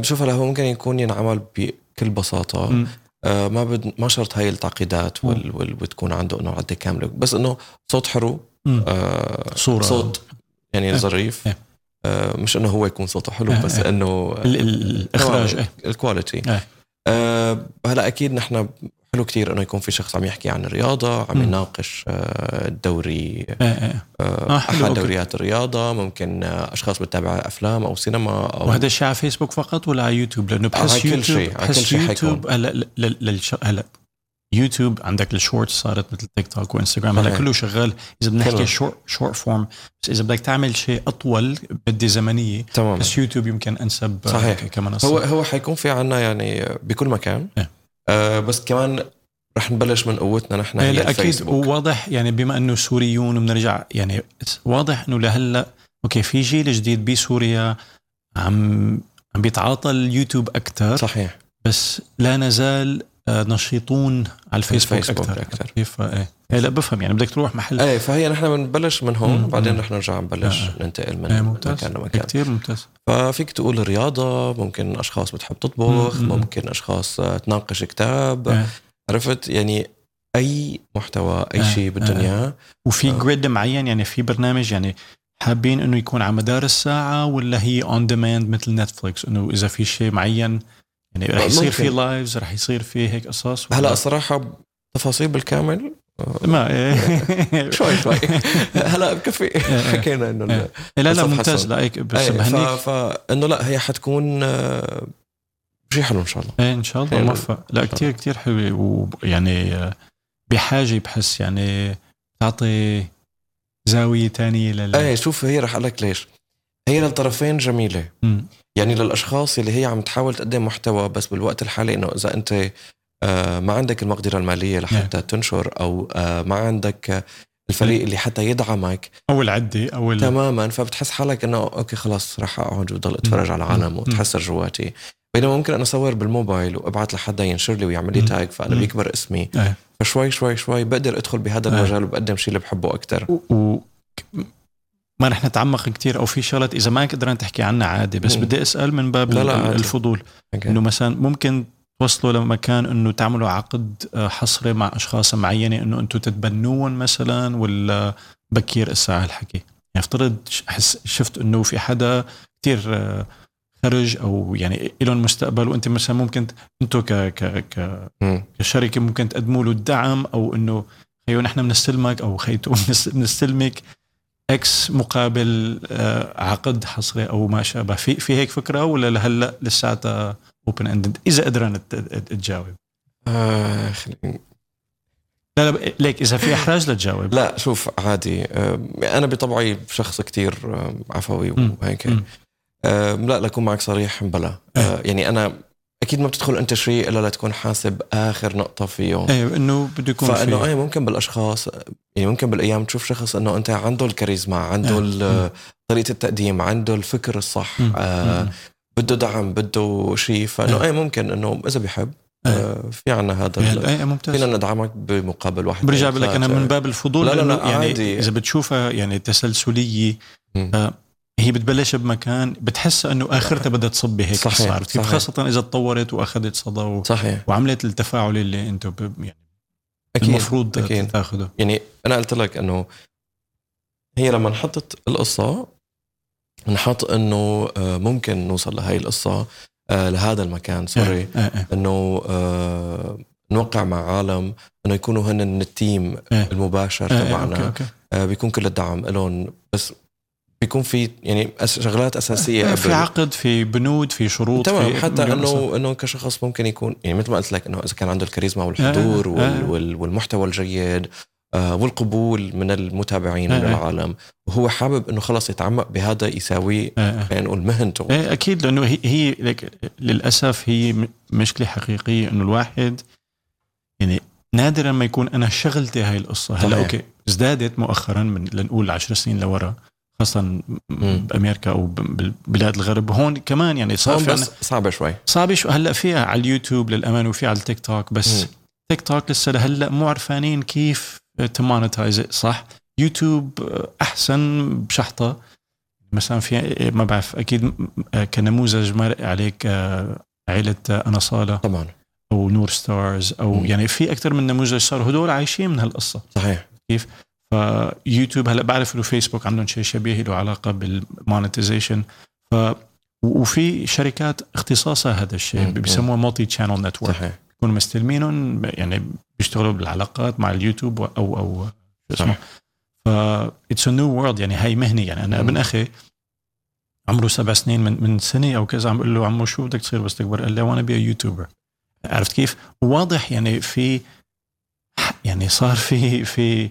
شوف هلا هو ممكن يكون ينعمل بكل بساطة مم. آه، ما بد ما شرط هاي التعقيدات وال... وال... وتكون عنده إنه عدة كاملة بس إنه صوت حلو. آه صورة صوت يعني إيه. ظريف إيه. آه مش إنه هو يكون صوته حلو إيه. بس إيه. إنه ال- ال- الإخراج. الكواليتي. آه هلا أكيد نحن حلو كتير إنه يكون في شخص عم يحكي عن الرياضة عم. يناقش آه الدوري. آه آه، أحد. دوريات الرياضة ممكن آه أشخاص بتتابع أفلام أو سينما أو وهذا الشيء على فيسبوك فقط ولا على يوتيوب لأنه بحس على كل يوتيوب شيء، على كل بحس شيء يوتيوب هلا. هلا يوتيوب عندك ال Shorts صارت مثل تيك توك وانستغرام هلا. كله شغال. إذا بدنا. نحكي short short form بس إذا بدك تعمل شيء أطول بدي زمنية تمام بس يوتيوب يمكن أنسب آه، صحيح. كمنصه هو هو حيكون في عنا يعني بكل مكان. إيه. آه بس كمان رح نبلش من قوتنا نحن هي لا أكيد. وواضح يعني بما إنه سوريون وبنرجع يعني واضح إنه لهلأ أوكي في جيل جديد بسوريا عم عم بيتعاطى اليوتيوب أكثر صحيح. بس لا نزال نشيطون على الفيسبوك, الفيسبوك أكثر أكتر. كيف إيه إيه، لا بفهم يعني بدك تروح محل إيه فهي نحن بنبلش من هون مم. رح نرجع نبلش آه. ننتقل من إيه ممتاز مكان لمكان كثير ممتاز ففيك تقول رياضة ممكن أشخاص بتحب تطبخ مم. ممكن أشخاص آه، تناقش كتاب إيه. عرفت يعني أي محتوى أي آه، شيء بدهم آه. وفي آه. grid معين يعني في برنامج يعني حابين إنه يكون على مدار الساعة ولا هي on demand مثل نتفليكس إنه إذا في شيء معين يعني رح يصير. في lives رح يصير في هيك قصص هلا الصراحة تفاصيل بالكامل آه، ما إيه. شوي شوي هلا بكفي إيه. حكينا إنه إيه. لا لا ممتاز. لا هيك بس إيه، بهنيك. فانه لا هي حتكون آه، شيء حلو إن شاء الله إيه إن شاء الله. موفق لا كتير كتير حلوة ويعني آه، بحاجة بحس يعني تعطي زاوية تانية لل إيه شوف هي رح أقول لك ليش هي للطرفين جميلة. يعني للأشخاص اللي هي عم تحاول تقدم محتوى بس بالوقت الحالي إنه إذا أنت آه، ما عندك المقدرة المالية لحتى تنشر أو آه، ما عندك الفريق اللي حتى يدعمك. أو العدة أو ال... تماما. فبتحس حالك إنه أوكي خلاص رح أقعد وضل أتفرج على العالم وتحسر جواتي. بينما ممكن أنا أصور بالموبايل وابعت لحدا ينشر لي ويعمل لي تاج فأنا بيكبر اسمي. أيه. فشوي شوي شوي بقدر أدخل بهذا المجال وبقدم شيء اللي بحبه أكثر و... و... ما رح نتعمق كتير أو في شغلات إذا ما قدرنا تحكي عنها عادي بس مم. بدي أسأل من باب لا لا. الفضول. إنه مثلا ممكن توصلوا لمكان إنه تعملوا عقد آه، حصري مع أشخاص معينة إنه أنتم تتبنون مثلا ولا بكير اسا الحكي يعني افترض احس شفت إنه في حدا كتير آه، خرج أو يعني لهم مستقبل وأنت مثلا ممكن أنتم ك ك ك. كشركة ممكن تقدموا له الدعم أو إنه خيو نحن بنستلمك أو خيتو بنس- بنستلمك X مقابل آه، عقد حصري أو ما شابه. في في هيك فكرة ولا لهلأ لساتها open ended إذا قدرنا تجاوب. آه خليني- لا لا ليك إذا في إحراج لتجاوب لا شوف عادي. آه، أنا بطبعي شخص كتير عفوي. وهيك. لا لكون معك صريح بلا. آه، يعني أنا أكيد ما بتدخل أنت شيء إلا لتكون حاسب آخر نقطة فيه إيه إنه بده يكون فإنه إيه ممكن بالأشخاص يعني ممكن بالأيام تشوف شخص إنه أنت عنده الكاريزما عنده آه. ال- طريقة التقديم عنده الفكر الصح مم. آه مم. بده دعم بده شيء فإنه. إيه ممكن إنه إذا بيحب آه. آه في عنا هذا إيه ممتاز فينا ندعمك بمقابل واحد برجع بقول لك أنا. من باب الفضول لا، لا، لا، يعني عادي. إذا بتشوفها يعني تسلسلية هي بتبلش بمكان بتحس إنه آخرتها بدها تصب هيك صحيح، صارت صحيح. خاصة إذا تطورت وأخذت صدى و... صحيح وعملت التفاعل اللي أنتم ب... يعني أكيد المفروض أكيد. تاخذه يعني أنا قلت لك إنه هي لما انحطت القصة انحط إنه آه، ممكن نوصل لهي القصة آه، لهذا المكان سوري آه، آه. إنه آه، نوقع مع عالم إنه يكونوا هن ال team. المباشر آه، آه، أوكي تبعنا آه، بيكون كل الدعم لهم بس بيكون في يعني شغلات أساسية آه، في عقد في بنود في شروط تمام في حتى. إنه إنه كشخص ممكن يكون يعني مثل ما قلت لك إنه إذا كان عنده الكاريزما والحضور آه، وال آه. وال والمحتوى الجيد آه، والقبول من المتابعين آه، من آه. العالم وهو حابب إنه خلص يتعمق بهذا يساويه آه، آه. خلينا نقول مهنته إيه أكيد لأنه هي, هي لك للأسف هي مشكلة حقيقية إنه الواحد يعني نادرا ما يكون أنا شغلتي هاي القصة هلأ. أوكي ازدادت مؤخرا من لنقول 10 سنين لورا خاصه م- مم. بأمريكا أو ببلاد الغرب. هون كمان يعني صار في بس صعبة شوي. صعبة شو هلأ فيها على اليوتيوب للأمانة وفي على التيك توك بس مم. تيك توك لسه لهلأ مو عرفانين كيف ت monetize صح؟ يوتيوب أحسن بشحطة. مثلا في ما بعرف أكيد كنموذج مرق عليك آه، آه، أنا صاله طبعا. أو نور ستارز أو مم. يعني في أكثر من نموذج صاروا هدول عايشين من هالقصة. صحيح. فيوتيوب هلا بعرف إنه فيسبوك عندهم شيء شبيه له علاقة بال monetization ف وفي شركات اختصاصها هذا الشيء. بيسموها multi channel network صحيح بيكونوا مستلمينهم يعني بيشتغلوا بالعلاقات مع اليوتيوب أو أو شو اسمه. ف it's new world يعني هاي مهنة يعني أنا. ابن أخي عمره سبع سنين من من سنة أو كذا عم بقول له عمو شو بدك تصير بس تكبر قال لي wanna be YouTuber عرفت كيف؟ واضح يعني في يعني صار في في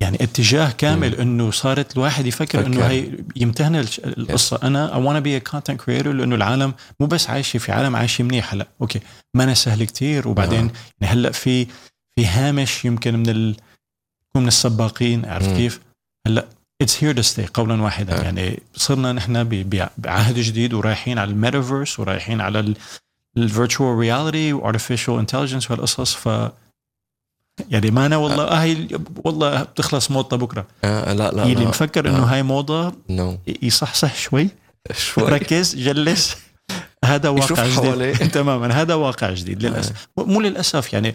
يعني اتجاه كامل مم. إنه صارت الواحد يفكر إنه. هي يمتهن القصة أنا I wanna be content creator لأنه العالم مو بس عايشة في عالم عايشة منيح هلأ okay ما أنا سهل كتير وبعدين نعم. يعني هلأ في في هامش يمكن من ال من السباقين عرفت مم. كيف؟ هلأ it's here to stay قولا واحدا آه. يعني صرنا نحن بعهد جديد ورايحين على الميتافيرس ورايحين على ال virtual reality و artificial intelligence وهالقصص ف يعني ما أنا والله آه هي والله بتخلص موضة بكرة. آه لا لا اللي مفكر إنه آه. هاي موضة no. يصحصح شوي. شوي. ركز جلس. هذا واقع. جديد. تماما هذا واقع جديد للأسف. مو للأسف يعني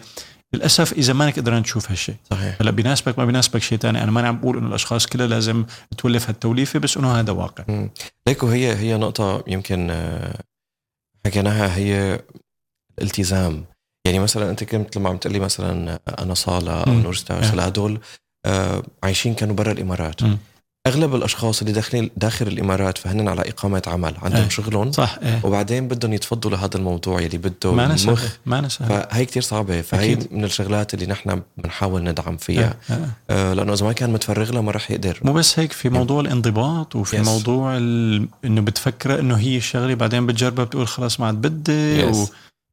للأسف إذا مانك قدران تشوف هالشيء. صحيح. هلأ بيناسبك ما بيناسبك شيء ثاني أنا ما عم بقول إنه الأشخاص كلها لازم تولف هالتوليفة بس إنه هذا واقع. مم. ليكو هي هي نقطة يمكن آه، حكيناها هي الالتزام يعني مثلا أنت كنت لما عم تقلي مثلا أنا صالة أو. نور آه. هلا هدول آه، عايشين كانوا برا الإمارات مم. أغلب الأشخاص اللي داخلين داخل الإمارات فهن على اقامة عمل عندهم آه. شغلهم صح إيه وبعدين بدهم يتفضوا لهذا الموضوع يلي بده ما مخ ما فهي كتير صعبة فهي أكيد. من الشغلات اللي نحن بنحاول ندعم فيها آه. آه. آه، لأنه إذا ما كان متفرغ لها ما رح يقدر مو بس هيك في موضوع الانضباط وفي Yes. موضوع ال... إنه بتفكر إنه هي الشغلة بعدين بتجربها بتقول خلاص ما عاد بدي Yes. و...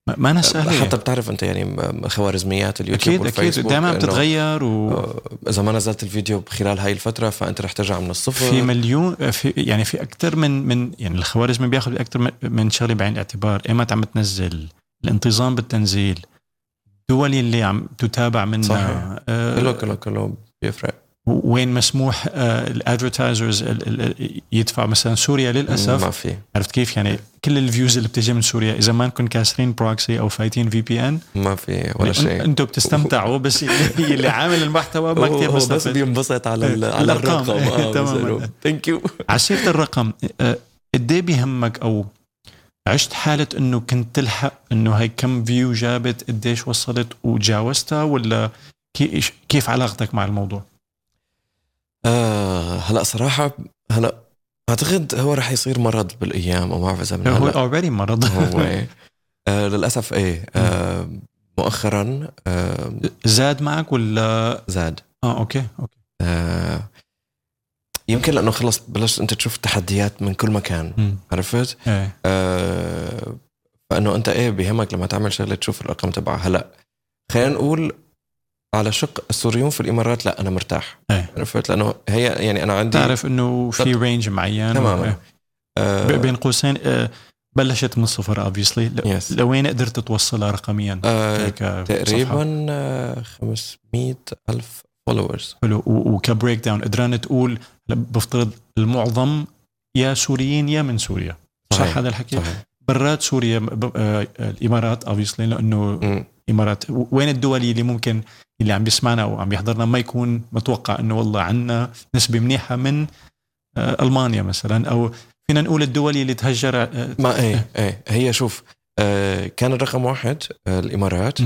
ما- ما أنا سهلة. حتى بتعرف أنت يعني خوارزميات اليوتيوب أكيد أكيد. دائما بتتغير و آه، إذا ما نزلت الفيديو خلال هاي الفترة فأنت رح ترجع من الصفر. في مليون في يعني في أكثر من من يعني الخوارزمي بياخذ أكثر من- من شغلة بعين الاعتبار. ايمت عم تنزل الانتظام بالتنزيل. الدول اللي عم تتابع منها. صحيح. آه، كله كله كله بيفرق. وين مسموح ال advertisers يدفع مثلا سوريا للأسف. ما في. عرفت كيف؟ يعني كل ال views اللي بتجي من سوريا إذا ما نكون كاسرين proxy أو فايتين VPN ما في ولا شيء. أنتم بتستمتعوا بس اللي عامل المحتوى ما كثير بس بينبسط على على. الرقم. تماماً. thank you على سيره الرقم آه، قد إيه بيهمك أو عشت حالة إنه كنت تلحق إنه هاي كم view جابت قديش وصلت وتجاوزتها ولا كيف علاقتك مع الموضوع؟ آه هلا صراحة هلا أعتقد هو رح يصير مرض بالأيام أو ما بعرف إذا من هو already مرض. هو. آه للأسف إيه آه مؤخرا آه زاد معك ولا؟ زاد. آه okay okay. آه يمكن لأنه خلص بلشت أنت تشوف تحديات من كل مكان مم. عرفت؟ إيه. آه فإنه أنت إيه بيهمك لما تعمل شغلة تشوف الارقام تبعها هلا خلينا نقول على شق السوريون في الإمارات لا أنا مرتاح. إيه. عرفت؟ لأنه هي يعني أنا عندي تعرف إنه في range معين تماما. إيه. آه. بين قوسين آه، بلشت من الصفر obviously yes. لوين قدرت توصلها رقميا؟ آه. تقريبا آه 500 ألف followers حلو. و- وك breakdown قدران تقول بفترض المعظم يا سوريين يا من سوريا. صح صحيح. هذا الحكي؟ صحيح. برات سوريا آه، الإمارات obviously لأنه مم. امارات وين الدول اللي ممكن اللي عم بيسمعنا أو عم يحضرنا ما يكون متوقع إنه والله عنا نسبة منيحة من آه، ألمانيا مثلا؟ أو فينا نقول الدول اللي تهجر آه، ما إيه إيه. هي شوف آه كان الرقم واحد الإمارات.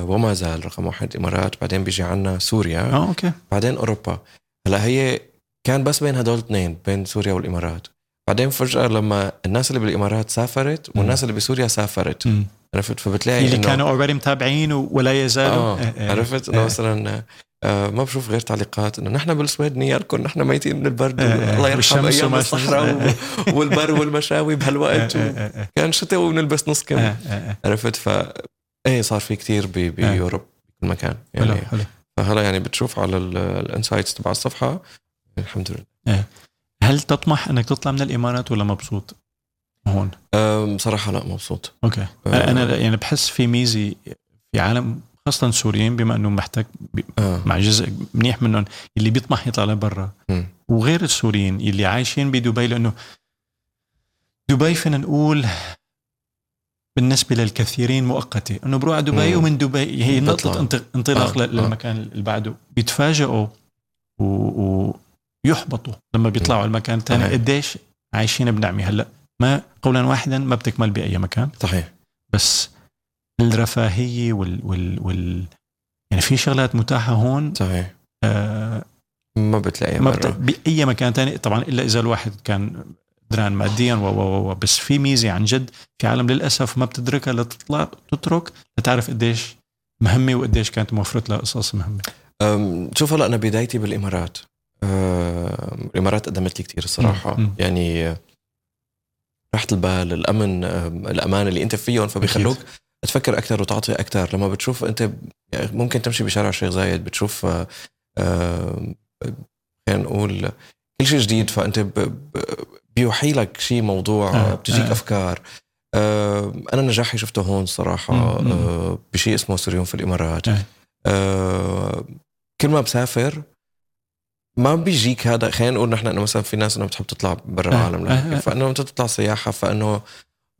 وما زال رقم واحد الإمارات. بعدين بيجي عنا سوريا. آه okay. بعدين أوروبا. هلأ هي كان بس بين هدول الاثنين بين سوريا والإمارات. بعدين فجأة لما الناس اللي بالإمارات سافرت والناس اللي بسوريا سافرت. عرفت فبتلاقي اللي كانوا already متابعين ولا يزالوا آه، آه. عرفت إنه آه. مثلا آه ما بشوف غير تعليقات إنه نحن بالسويد نياركم نحن ميتين من البرد آه،. الله يرحم أيام الصحراء والبر والمشاوي بهالوقت آه،. كان شتاء وبنلبس نص كم آه، آه، آه. عرفت ف إيه صار في آه. ب Europe بكل مكان حلو يعني حلو فهلا يعني بتشوف على ال insights تبع الصفحة الحمد لله هل تطمح إنك تطلع من الإمارات ولا مبسوط هون؟ بصراحه لا مبسوط أوكي. أنا يعني بحس في ميزة في عالم خاصة السوريين بما انه ب- آه مع جزء منيح منهم اللي بيطمح يطلع لبرا. وغير السوريين اللي عايشين بدبي لأنه دبي فينا نقول بالنسبة للكثيرين مؤقتة إنه بروح على دبي مم. ومن دبي هي. نقطة انط- انطلاق آه، آه. للمكان اللي بعده بيتفاجئوا و- ويحبطوا لما بيطلعوا على المكان الثاني. قديش عايشين بنعمة هلأ ما قولا واحدا ما بتكمل بأي مكان. صحيح. بس الرفاهية وال, وال, وال يعني في شغلات متاحة هون صحيح. آه ما بتلاقيها ما. بت... بأي مكان تاني. طبعا إلا إذا الواحد كان دران ماديا و و و بس في ميزة عن جد في عالم للأسف ما بتدركها لتطلع تترك لتعرف قديش مهمة وقديش كانت موفرت لها قصص مهمة. شوف هلا أنا بدايتي بالإمارات. الإمارات قدمت لي كثير الصراحة. مم. يعني راحه البال الامن الأمان اللي أنت فيهم فبيخلوك تفكر أكثر وتعطي أكثر لما بتشوف أنت ممكن تمشي بشارع الشيخ زايد بتشوف أه، أم، خلينا نقول كل شيء جديد فأنت بيوحي لك شيء موضوع آه، بتجيك آه. أفكار أه، أنا نجاحي شفته هون صراحة. أه، بشيء اسمه سوريون في الإمارات آه. آه، كل ما بسافر ما بيجيك هذا. خلينا نقول نحن إنه مثلا في ناس إنه بتحب تطلع برا آه، العالم آه، آه. لا فإنه انت تطلع سياحة فإنه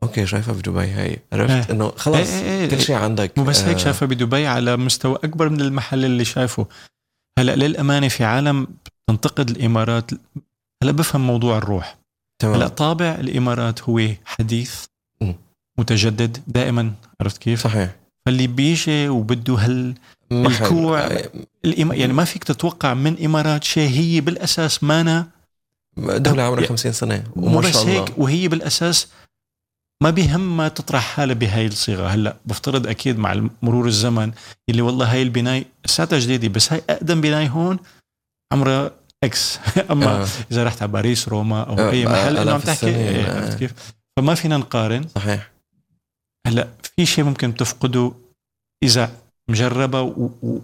okay شايفها بدبي هي عرفت؟ آه. إنه خلص إيه، إيه، إيه. كل شيء عندك. مو بس هيك آه، شايفها بدبي على مستوى أكبر من المحل اللي شايفه. هلأ للأمانة في عالم تنتقد الإمارات هلأ بفهم موضوع الروح. هلأ تمام طابع الإمارات هو حديث. متجدد دائما. عرفت كيف؟ صحيح. فاللي بيجي وبده هال محل. الكوع. آه،. يعني ما فيك تتوقع من إمارات شيء هي بالأساس مانا دولة عمرها يا- 50 سنة مو وما بس شاء الله هيك وهي بالأساس ما بيهمها تطرح حالها بهاي الصيغة هلأ بفترض أكيد مع مرور الزمن اللي والله هاي البنايه ساعتها جديدة بس هاي أقدم بنايه هون عمرها إكس أما آه، إذا رحت على باريس روما أو آه، أي محل آلاف إنه عم تحكي إيه، آه. عرفت كيف فما فينا نقارن صحيح هلا في شيء ممكن تفقده إذا مجربه و... و...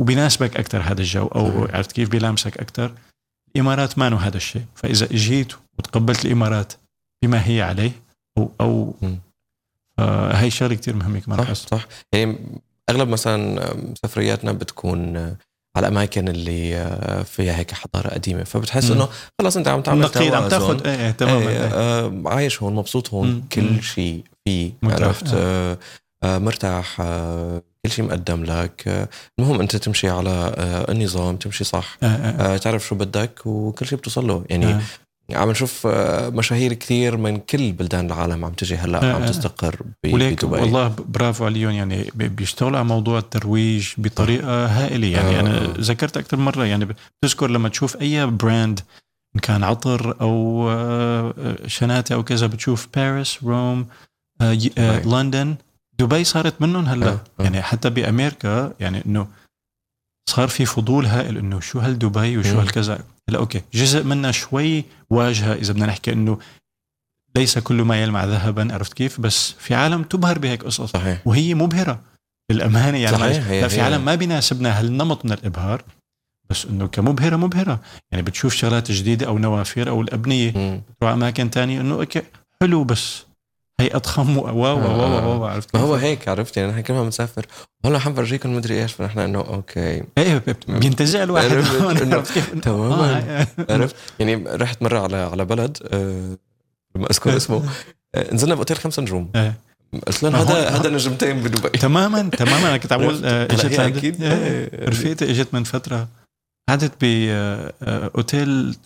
وبيناسبك أكثر هذا الجو أو. عرفت كيف؟ بيلامسك أكثر الإمارات ما هذا الشيء. فإذا إجيت وتقبلت الإمارات بما هي عليه أو أو. آه هي شغلة كثير مهمة كمان صح صح. يعني أغلب مثلا سفرياتنا بتكون على الأماكن اللي فيها هيك حضارة قديمة فبتحس. إنه خلص أنت عم تعمل نقيض عم. تاخذ إيه تماما إيه، إيه. آه، عايش هون مبسوط هون مم. كل شيء فيه. عرفت آه، آه، مرتاح آه، كل شيء مقدم لك آه، المهم أنت تمشي على آه، النظام تمشي صح آه آه آه، تعرف شو بدك وكل شيء بتوصل له يعني آه. عم نشوف آه، مشاهير كثير من كل بلدان العالم عم تجي هلأ آه، عم آه. تستقر ب- وليك بدبي والله برافو عليهم يعني بي- بيشتغلوا على موضوع الترويج بطريقة هائلة يعني آه. أنا ذكرت أكثر مرة يعني بتذكر لما تشوف أي brand إن كان عطر أو آه، شناتة أو كذا بتشوف باريس روم آه، آه،. لندن دبي صارت منهم هلأ آه، آه. يعني حتى بأمريكا يعني إنه صار في فضول هائل إنه شو هالدبي وشو. هالكذا هلا okay. جزء منها شوي واجهة إذا بدنا نحكي إنه ليس كل ما يلمع ذهبا عرفت كيف؟ بس في عالم تبهر بهيك قصص. صحيح. وهي مبهرة بالأمانة. يعني صحيح، هي- لا في هي- عالم ما بيناسبنا هالنمط من الإبهار بس إنه كمبهرة مبهرة. يعني بتشوف شغلات جديدة أو نوافير أو الأبنية. تروح أماكن تانية إنه okay حلو بس هي أضخم. و- wow آه، wow آه. wow عرفت ما؟ هو هيك عرفت يعني نحن كل ما بنسافر هلا حنفرجيكم مدري إيش فنحن إنه okay. إيه بينتزع الواحد. كيف؟ إنه- تماماً. آه، عرفت؟ يعني رحت مرة على على بلد آه، لما أذكر اسمه. آه، نزلنا بأوتيل خمس نجوم. إيه. قلت لهم هذا هذا نجمتين بدبي. تماما تماما. أنا كنت آه، هلا إجت. إيه، آه، رفيقتي إجت من فترة. قعدت باوتيل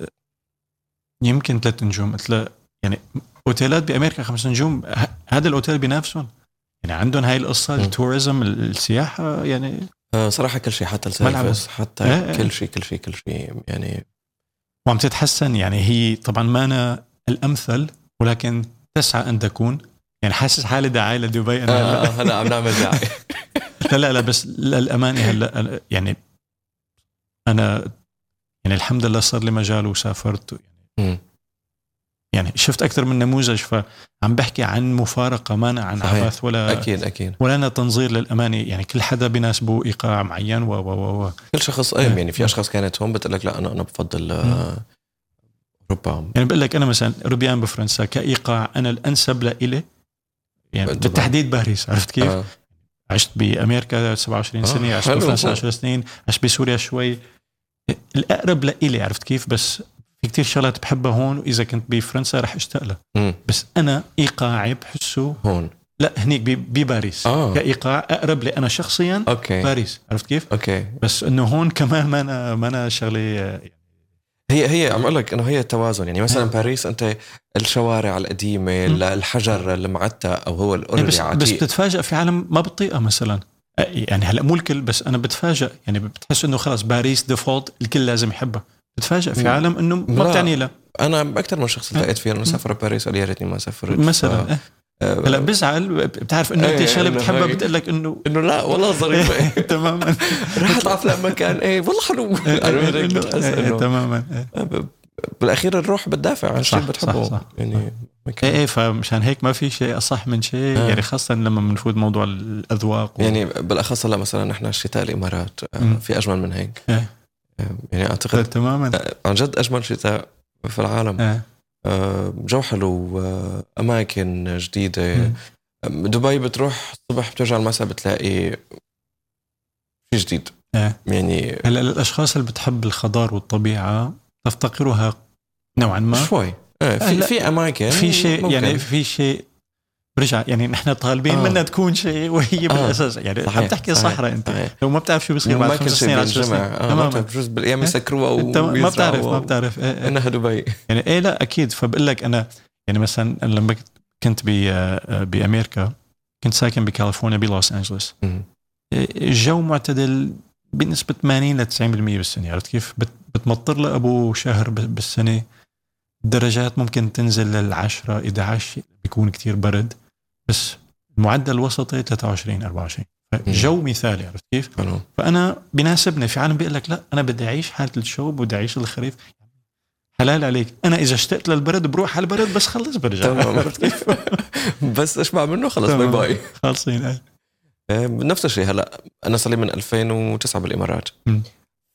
يمكن ثلاث نجوم. قلت لها يعني أوتيلات بأمريكا خمس نجوم هذا الأوتيل بينافسهم يعني عندهم هاي القصة. ال tourism السياحة يعني آه، صراحة كل شيء حتى. ال service حتى إيه. كل شيء كل شيء كل شيء يعني وعم تتحسن يعني هي طبعا ما أنا الأمثل ولكن تسعى أن تكون يعني حاسس حالي دعاية لدبي أنا آه، هلا آه، هلا عم نعمل دعاية لا لا لا بس للأمانة هلا يعني أنا يعني الحمد لله صار لي مجال وسافرت مم. يعني شفت أكثر من نموذج فعم بحكي عن مفارقة ما عن صحيح. عبث ولا أكيد أكيد ولا أنا تنظير للامانه يعني كل حدا بيناسبه إيقاع معين و و و و كل شخص ايم يعني في أشخاص كانت هون بتقول لك لا أنا أنا بفضل آه، أوروبا يعني بقول لك أنا مثلا روبيان بفرنسا كإيقاع أنا الأنسب لإلي يعني طبعاً. بالتحديد باريس عرفت كيف؟ آه، عشت بأمريكا 27 آه، سنة عشت حلو. بفرنسا 10 سنين عشت بسوريا شوي الأقرب لإلي عرفت كيف بس في كتير شغلات بحبها هون وإذا كنت بفرنسا رح أشتاق لها. بس أنا ايقاعي بحسه هون لا هنيك بباريس آه. كايقاع أقرب لي أنا شخصيا okay باريس عرفت كيف؟ okay بس إنه هون كمان ما أنا ما أنا شغله آه، هي هي عم أقول لك إنه هي التوازن يعني مثلا. باريس أنت الشوارع القديمة. الحجر المعتق أو هو يعني ال already بس بس بتتفاجئ في عالم ما بتطيقها مثلا يعني هلأ مو الكل بس أنا بتفاجئ يعني بتحس إنه خلص باريس ديفولت الكل لازم يحبها بتفاجئ في مم. عالم إنه ما لا. بتعني لا أنا أكثر من شخص التقيت فيه انه سافر باريس قال يا ريتني ما سافرت مثلا ف- آه. آه، هلأ بزعل بتعرف إنه أنت إيه، شغله بتحبها بتقول لك إنه إنه لا والله ظريفه تماما رحت على فلان مكان إيه والله حلو إيه، تماما إيه. ب- بالأخير الروح بتدافع عن شيء بتحبه صح، صح. يعني إيه مكان. إيه فمشان هيك ما في شيء أصح من شيء آه. يعني خاصة لما بنفوت موضوع الأذواق و... يعني بالأخص هلأ مثلا نحن الشتاء الإمارات آه،. في أجمل من هيك إيه. آه، يعني أعتقد تماما عن جد أجمل شتاء في العالم إيه. آه، جو حلو آه، أماكن جديدة مم. دبي بتروح الصبح بترجع المساء بتلاقي شيء جديد إيه. يعني هلا الاشخاص اللي بتحب الخضار والطبيعة تفتقرها نوعا ما شوي آه، في في أماكن في شيء ممكن. يعني في شيء برجع يعني نحن طالبين آه. منها تكون شيء وهي آه. بالأساس يعني صحيح، عم تحكي صحراء أنت صحيح. لو ما بتعرف شو بصير بعد خمس سنين 10 بينجمع سنين آه ما بتعرف بجوز بالأيام إيه. يسكروها ما بتعرف ما بتعرف إيه إيه. إنها دبي يعني إيه لا أكيد فبقول لك أنا يعني مثلا أنا لما كنت ب- بأمريكا كنت ساكن بكاليفورنيا بلوس أنجلوس. الجو معتدل بنسبة 80 ل 90% بالسنة عرفت كيف؟ بت- بتمطر له أبو شهر ب- بالسنة الدرجات ممكن تنزل للعشرة 11 بيكون كتير برد بس المعدل الوسطي 23 24 جو مثالي عرفت كيف؟ حلو فأنا بيناسبني في عالم بيقول لك لا أنا بدي أعيش حالة الشوب بدي أعيش الخريف حلال عليك أنا إذا اشتقت للبرد بروح على البرد بس خلص برجع. عرفت كيف؟ بس أشبع منه خلص bye. bye خالصين. آه، نفس الشيء هلا أنا صار لي من 2009 بالإمارات.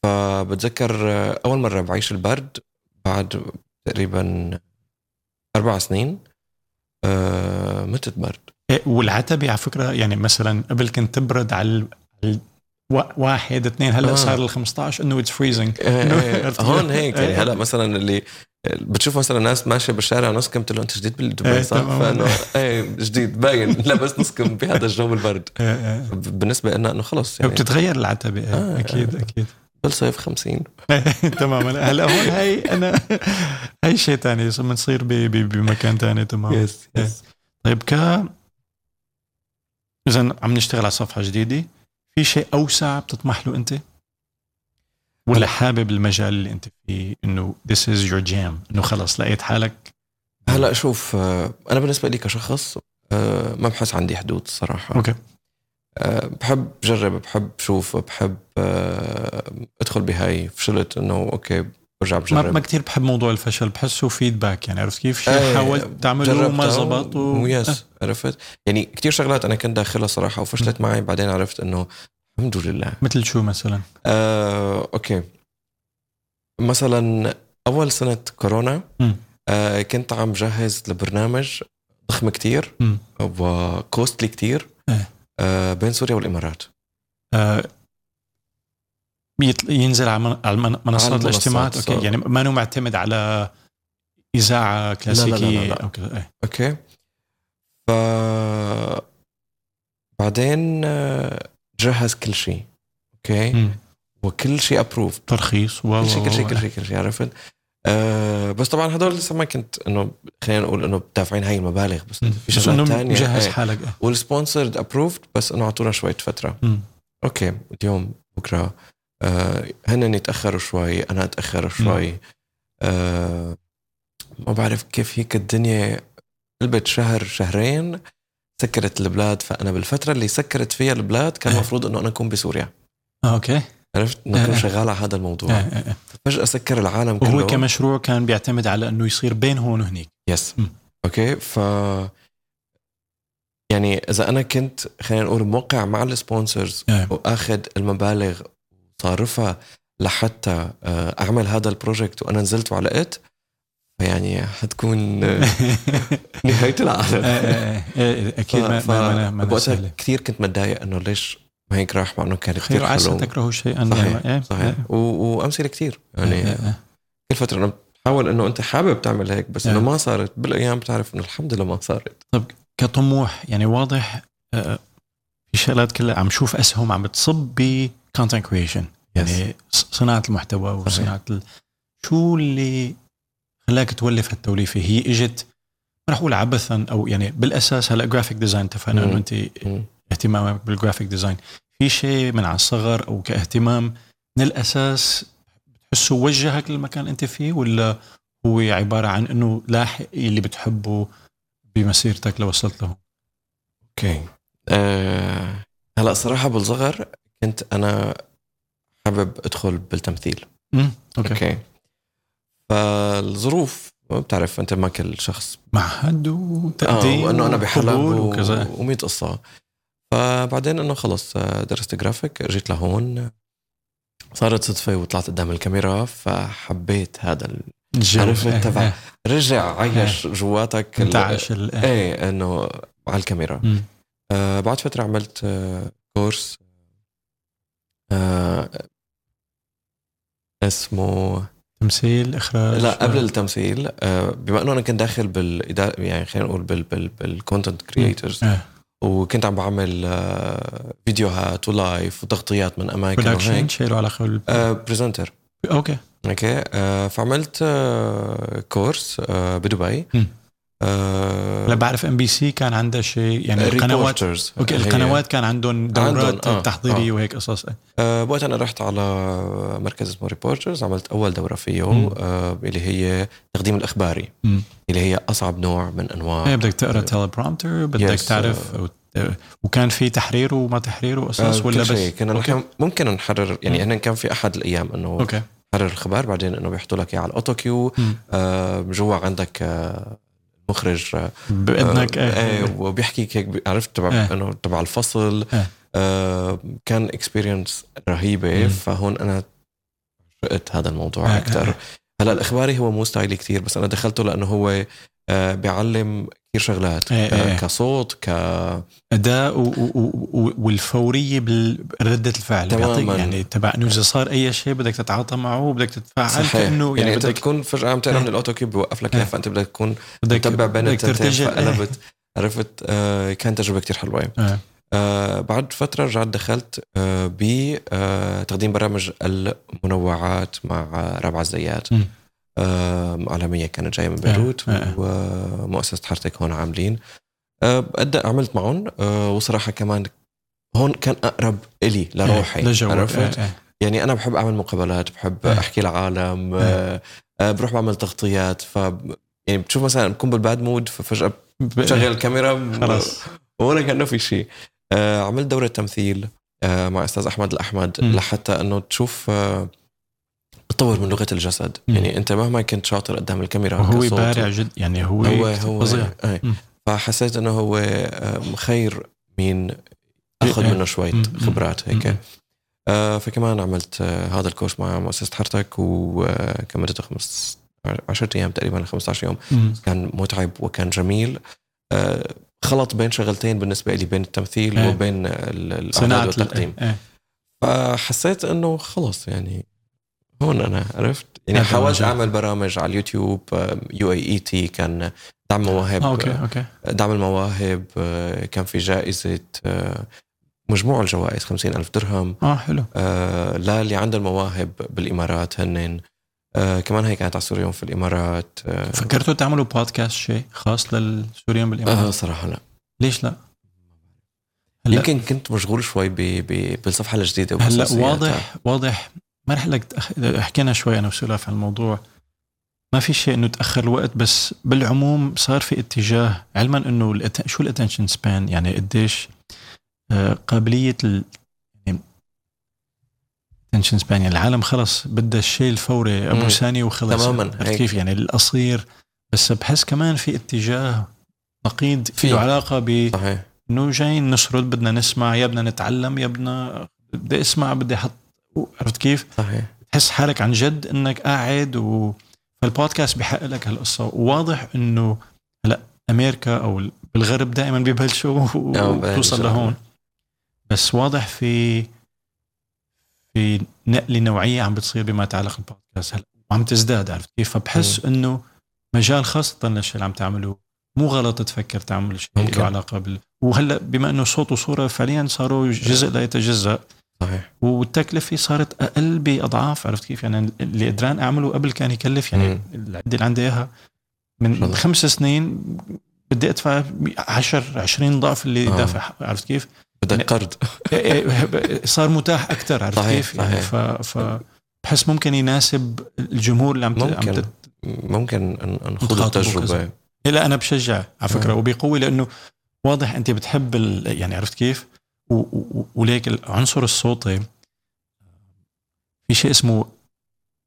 فبتذكر آه، أول مرة بعيش البرد بعد تقريبا أربع سنين آه، متت برد إيه، والعتبه على فكرة يعني مثلا قبل كنت تبرد على واحد اثنين هلأ آه. صار ال 15 إنه it's freezing آه، عرفت هون؟ هيك يعني إيه. هلأ مثلا اللي بتشوف مثلا ناس ماشية بالشارع نص كم له أنت جديد بالدبي إيه، صح؟ فإنه إيه جديد باين. لابس نص كم بهذا الجو البرد بالنسبة لنا إنه خلص يعني. بتتغير العتبه إيه، آه، أكيد أكيد. بالصيف 50 تماما هلأ هون هي أنا هي شيء ثاني بنصير بمكان ثاني تمام. يس يس طيب ك اذا عم نشتغل على صفحة جديدة. في شيء أوسع بتطمح له أنت؟ ولا حابب المجال اللي أنت فيه إنه this is your jam إنه خلص لقيت حالك؟ هلا شوف آه، أنا بالنسبة لي كشخص آه، ما بحس عندي حدود الصراحه أوكي. آه، بحب جرب بحب شوف بحب ادخل بهاي فشلت إنه أوكي برجع ما, بجرب ما كثير بحب موضوع الفشل بحسه feedback يعني عرفت كيف؟ شيء إيه، حاولت تعمله وما زبط و... و yes عرفت؟ يعني كتير شغلات أنا كنت داخلها صراحة وفشلت معي بعدين عرفت إنه الحمد لله. مثل شو مثلا؟ آه، أوكي. مثلا أول سنة كورونا. آه، كنت عم جهز لبرنامج ضخم كتير. وكوستلي كتير إيه. آه، بين سوريا والإمارات. آه ينزل على من- على المن- منصات المنصات، الاجتماعات أوكي. يعني ما انه معتمد على إذاعة كلاسيكية لا، لا. أو كذا إيه. أوكي ف بعدين آه، جهز كل شيء أوكي. وكل شيء approve ترخيص و كل شيء كل شيء كل شيء كل شيء عرفت آه بس طبعا هدول لسه ما كنت إنه خلينا نقول إنه دافعين هاي المبالغ بس. في شغلات ثانية مجهز إيه. حالك. وال sponsored approved بس إنه اعطونا شوية فترة مم. أوكي اليوم بكرة هن يتاخروا شوي أنا أتأخر شوي. آه ما بعرف كيف هيك الدنيا قلبت شهر شهرين سكرت البلاد. فأنا بالفترة اللي سكرت فيها البلاد كان إيه. المفروض إنه أنا أكون بسوريا. آه، أوكي. عرفت؟ إنه كنت إيه. شغال على هذا الموضوع. إيه، إيه، إيه. فجأة سكر العالم كله. وهو كمشروع كان بيعتمد على إنه يصير بين هون وهنيك. yes. أوكي؟ ف يعني إذا أنا كنت خلينا نقول موقع مع ال sponsors إيه. وآخذ المبالغ وصارفها لحتى آه، أعمل هذا ال project وأنا نزلت وعلقت فيعني حتكون آه، نهاية العالم إيه، أكيد ما ف- ما ما- بوقتها كثير كنت متضايق إنه ليش ما هيك راح مع إنه كان خير كثير عسى تكرهوا شيئا صحيح يعني إيه، صحيح إيه،. وأمثلة كثير يعني إيه،. كل فترة أنا بحاول إنه أنت حابب تعمل هيك بس إنه. ما صارت بالأيام بتعرف إنه الحمد لله ما صارت كطموح يعني واضح آه، في شغلات كلها عم شوف أسهم عم بتصب ب content creation يعني صناعة المحتوى وصناعة ال... شو اللي خلاك تولف هالتوليفة؟ هي إجت ما رح أقول عبثا أو يعني بالأساس هلأ graphic design اتفقنا. انه أنت. اهتمامك بال graphic design في شيء من على الصغر أو كاهتمام من الأساس بتحسه وجهك للمكان أنت فيه ولا هو عبارة عن إنه لاحق اللي بتحبه بمسيرتك لوصلت له؟ أوكي. أه هلأ صراحة بالصغر كنت أنا حابب أدخل بالتمثيل امم أوكي, أوكي فالظروف ما بتعرف أنت ما كل شخص معهد وتقديم آه وأنه أنا بحلب. وكذا و100 قصة فبعدين أنه خلص آه، درست جرافيك جيت لهون صارت صدفة وطلعت قدام الكاميرا فحبيت هذا ال- الجو. عرفت إيه، تبع إيه. رجع عيش جواتك ال- انتعش ال- إيه. إيه إنه على الكاميرا. آه بعد فترة عملت آه كورس آه اسمه تمثيل إخراج. لا قبل التمثيل آه بما إنه أنا كنت داخل بالاداره يعني خلينا نقول بال بال بال content creators إيه. وكنت عم بعمل آه فيديوهات و live وتغطيات من أماكن production شيء له علاقه بال آه presenter أوكي. أوكي آه فعملت آه كورس آه بدبي. آه لا بعرف ام بي سي كان عندها شيء يعني القنوات. أوكي هي- القنوات كان عندهم دورات عندهم، آه، تحضيرية وهيك قصص إيه. آه بوقتها أنا رحت على مركز اسمه ريبورترز عملت أول دورة فيه. آه اللي هي تقديم الإخباري مم. اللي هي أصعب نوع من أنواع إيه بدك تقرأ teleprompter بدك. تعرف أو- وكان في تحرير وما تحرير وقصص آه ولا بس كنا أوكي. ممكن نحرر يعني هن كان في أحد الأيام إنه أوكي حرر الخبر بعدين إنه بيحطوا لك إياه على ال autocue. آه جوا عندك آه مخرج آه باذنك آه إيه آه وبيحكي هيك عرفت تبع إيه. إنه تبع الفصل إيه. آه كان experience رهيبة مم. فهون أنا عشقت هذا الموضوع إيه. أكثر هلأ الإخباري هو مو style ي كثير بس أنا دخلته لأنه هو آه بيعلم كثير شغلات إيه، إيه. آه كصوت ك أداء و- و- و- والفورية بردة الفعل تماماً. يعني تبع إنه إذا صار أي شيء بدك تتعاطى معه وبدك تتفاعل صحيح كأنه يعني, يعني أنت بدك تكون فجأة عم تقرأ إيه. من ال autocue بيوقف لك إيه. فانت بدك تكون بدك متبع بين التنتين إيه. عرفت آه كان تجربة كثير حلوة آه. آه بعد فترة رجعت دخلت آه بتقديم برامج المنوعات مع آه، رابعه الزيات. آه عالمية كانت جاية من بيروت آه، آه. ومؤسسة حارتك هون عاملين آه أدى عملت معهم آه وصراحة كمان هون كان أقرب إلي لروحي عرفت آه، آه. يعني أنا بحب أعمل مقابلات بحب. أحكي لعالم آه آه بروح بعمل تغطيات ف يعني بتشوف مثلا بكون بالباد مود ففجأة بشغل الكاميرا خلاص ولا كانه في شيء آه عملت دورة تمثيل آه مع أستاذ أحمد الأحمد. لحتى إنه تشوف آه تطور من لغة الجسد مم. يعني أنت مهما كنت شاطر قدام الكاميرا كصوت بارع جد يعني هو هو هو إيه. مم. فحسيت إنه هو آه، خير مين اخذ. منه شوية مم. خبرات هيك مم. آه فكمان عملت آه هذا الكورس مع مؤسسة حرتك وكان مدته خمس 10 أيام تقريبا 15 يوم مم. كان متعب وكان جميل آه خلط بين شغلتين بالنسبة لي بين التمثيل إيه. وبين ال- الاعداد صناعة والتقديم ال- إيه. فحسيت إنه خلص يعني هون أنا عرفت. يعني حاولت. اعمل برامج على اليوتيوب UAE T كان دعم مواهب آه، okay okay. دعم المواهب آه، كان في جائزة آه، مجموع الجوائز خمسين ألف درهم. آه حلو. آه، للي عنده المواهب بالإمارات هنن آه، كمان هي كانت على سوريون في الإمارات آه، فكرتوا تعملوا بودكاست شيء خاص للسوريين بالإمارات؟ آه صراحة لا. ليش لا؟ هلا يمكن كنت مشغول شوي ب- ب- بالصفحة الجديدة هلا. واضح واضح ما رح لك حكينا شوي أنا وسلاف عن الموضوع ما في شيء إنه تأخر الوقت بس بالعموم صار في اتجاه علما إنه ال att- شو ال attention span يعني قديش آه، قابلية ال يعني attention span يعني العالم خلص بدها الشيء الفوري أبو. ثانية وخلص تماماً،. كيف يعني القصير بس بحس كمان في اتجاه نقيض في. علاقة ب صحيح إنه جايين نسرد بدنا نسمع يا بدنا نتعلم يا بدنا بدي أسمع بدي أحط عرفت كيف؟ صحيح تحس حالك عن جد إنك قاعد و فالبودكاست بحقق لك هالقصة وواضح إنه هلا أمريكا أو بالغرب دائما ببلشوا وتوصل. لهون بس واضح في في نقلة نوعية عم بتصير بما يتعلق بالبودكاست هلا وعم تزداد عرفت كيف؟ فبحس إنه مجال خاصة للشيء اللي عم تعمله مو غلط تفكر تعمل شيء. له علاقة بال وهلا بما إنه صوت وصورة فعليا صاروا جزء لا يتجزأ صحيح والتكلفة صارت أقل بأضعاف عرفت كيف يعني اللي قدران أعمله قبل كان يكلف يعني مم. العدة اللي عندي إياها من بالضبط. خمس سنين بدي أدفع 10 20 ضعف اللي آه. دافع عرفت كيف؟ بدك قرض صار متاح أكثر عرفت صحيح، كيف؟ يعني ف, ف بحس ممكن يناسب الجمهور اللي عم ت- عم ممكن. ممكن نخوض التجربة كذا. لا أنا بشجع على فكرة آه. وبقوة لأنه واضح أنت بتحب ال... يعني عرفت كيف؟ وليك العنصر الصوتي في شيء اسمه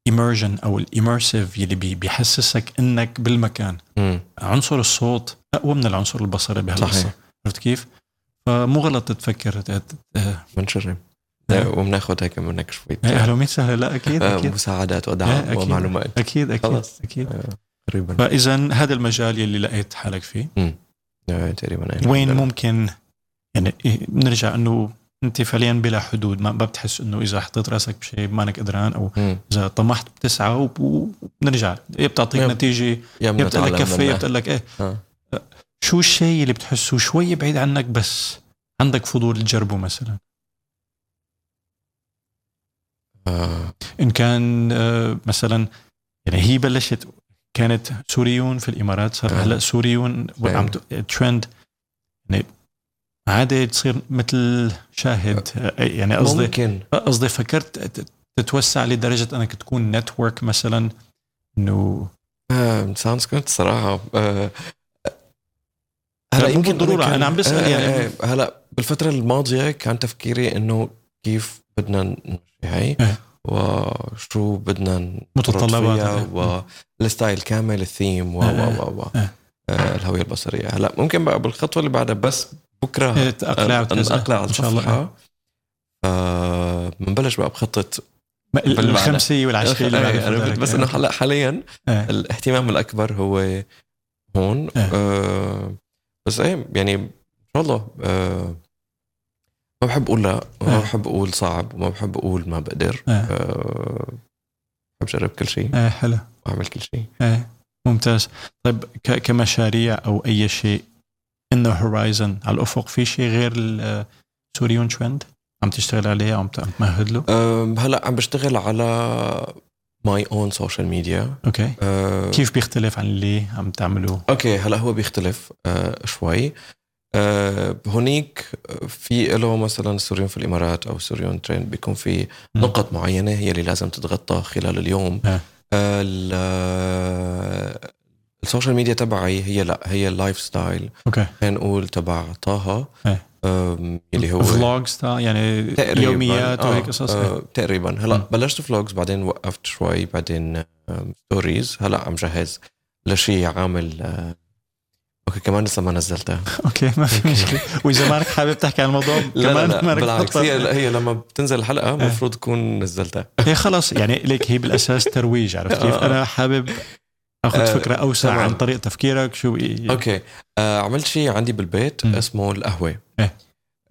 immersion أو الاميرسيف يلي بي... بيحسسك إنك بالمكان مم. عنصر الصوت أقوى من العنصر البصري بهالقصة. عرفت كيف؟ فمو غلط تفكر آه. وبناخذ هيك منك شوية إيه، أهلا وسهلا لا أكيد آه، أكيد مساعدات إيه، ودعم أكيد. ومعلومات أكيد أكيد خلص. أكيد آه، قريبا فاذا هذا المجال يلي لقيت حالك فيه آه، تقريبا. وين ممكن يعني إيه، بنرجع إنه انت فعليا بلا حدود ما بتحس إنه إذا حطيت رأسك بشيء مانك قدران أو مم. إذا طمحت بتسعى وب- وبنرجع يا بتعطيك يب. نتيجة يا بتقول لك كفي يا. بتقول لك إيه آه. شو الشيء اللي بتحسه شوي بعيد عنك بس عندك فضول تجربه مثلا آه، إن كان آه، مثلا يعني هي بلشت كانت سوريون في الإمارات صار آه. هلأ سوريون عم ترند عادي تصير مثل شاهد آه، يعني قصدي ممكن قصدي فكرت تتوسع لدرجة أنك تكون network مثلا انه sounds كنت صراحة آه، لا، مو يمكن بالضرورة، كان- أنا عم بسأل آه، يعني. آه، هلا بالفترة الماضية كان تفكيري إنه كيف بدنا نمشي هي إيه. و شو بدنا متطلبات. فيها والستايل كامل الثيم و و و و آه. آه، الهوية البصرية هلا ممكن بقى بالخطوة اللي بعدها بس بكرة إيه، تأقلع وتنزل. أقلع إن شاء الله. آه، بنبلش بقى بخطة ما- ال- بالمعنى. الخمسيه والعشريه اللي إيه، أنا فضلك. بس إنه هلا حاليا إيه. الاهتمام الأكبر هو هون إيه. آه بس إيه يعني إن شاء الله آه ما بحب أقول لا ما إيه. بحب أقول صعب وما بحب أقول ما بقدر إيه. آه بحب أجرب كل شيء إيه حلو وأعمل كل شيء إيه ممتاز طيب كمشاريع أو أي شيء انه horizon على الأفق في شيء غير السوريون ترند عم تشتغل عليه عم تمهد له؟ هلأ عم بشتغل على my own social media okay. كيف بيختلف عن اللي عم تعملوه؟ okay هلأ هو بيختلف آه شوي. آه هونيك في له مثلا سوريون في الإمارات أو سوريون ترند بيكون في. نقط معينة هي اللي لازم تتغطى خلال اليوم. آه. ال- السوشيال ميديا تبعي هي لا هي ال lifestyle okay نقول تبع طه. إيه. اللي هو vlogs يعني تقريبا. يوميات آه، وهيك قصص. آه تقريبا. هلا مم. بلشت vlogs بعدين وقفت شوي بعدين stories هلا عم جهز لشيء عامل آه، okay كمان لسه ما نزلتها okay ما في مشكلة. وإذا مالك حابب تحكي عن الموضوع لا لا, كمان لا مالك بالعكس. هي هي لما بتنزل الحلقة المفروض تكون نزلتها. هي خلص. يعني ليك هي بالأساس ترويج عرفت كيف؟ آه. أنا حابب آخذ آه، فكرة أوسع تمام. عن طريقه تفكيرك شو. okay آه عملت شيء عندي بالبيت مم. اسمه القهوة إيه.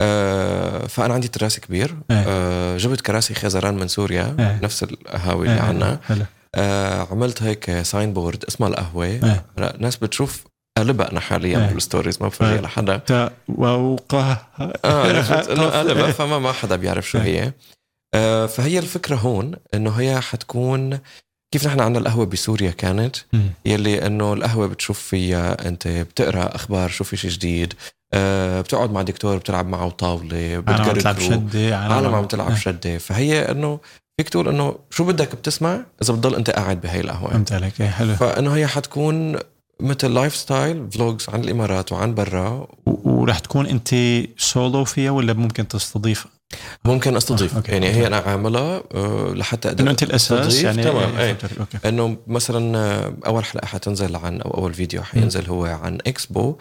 آه فأنا عندي terrace كبير إيه. آه جبت كراسي خزران من سوريا إيه. نفس القهاوي اللي آه، عنا حلو آه عملت هيك signboard اسمها القهوة إيه. الناس بتشوف قلبها أنا حاليا إيه. بال stories ما بفرجيها إيه. لحدا وقه آه إنه قلبها إيه. فما ما حدا بيعرف شو إيه. هي آه فهي الفكرة هون إنه هي حتكون كيف نحن عندنا القهوة بسوريا كانت؟ مم. يلي إنه القهوة بتشوف فيها أنت بتقرأ أخبار شو في شيء جديد آه بتقعد مع دكتور بتلعب معه طاولة عالم عم تلعب شدة عالم عم تلعب آه، شدة. فهي إنه فيك تقول إنه شو بدك بتسمع إذا بتضل أنت قاعد بهي القهوة؟ فهمت عليك. إيه، حلو. فإنه هي حتكون مثل lifestyle vlogs عن الإمارات وعن برا. و- ورح تكون أنت سولو فيها ولا ممكن تستضيف ممكن أستضيف آه، okay. يعني هي أنا عاملها آه، لحتى أقدر انه انت الاساس يعني تمام، عليك، okay إنه مثلا آه، أول حلقة حتنزل عن أو أول فيديو حينزل هو عن إكسبو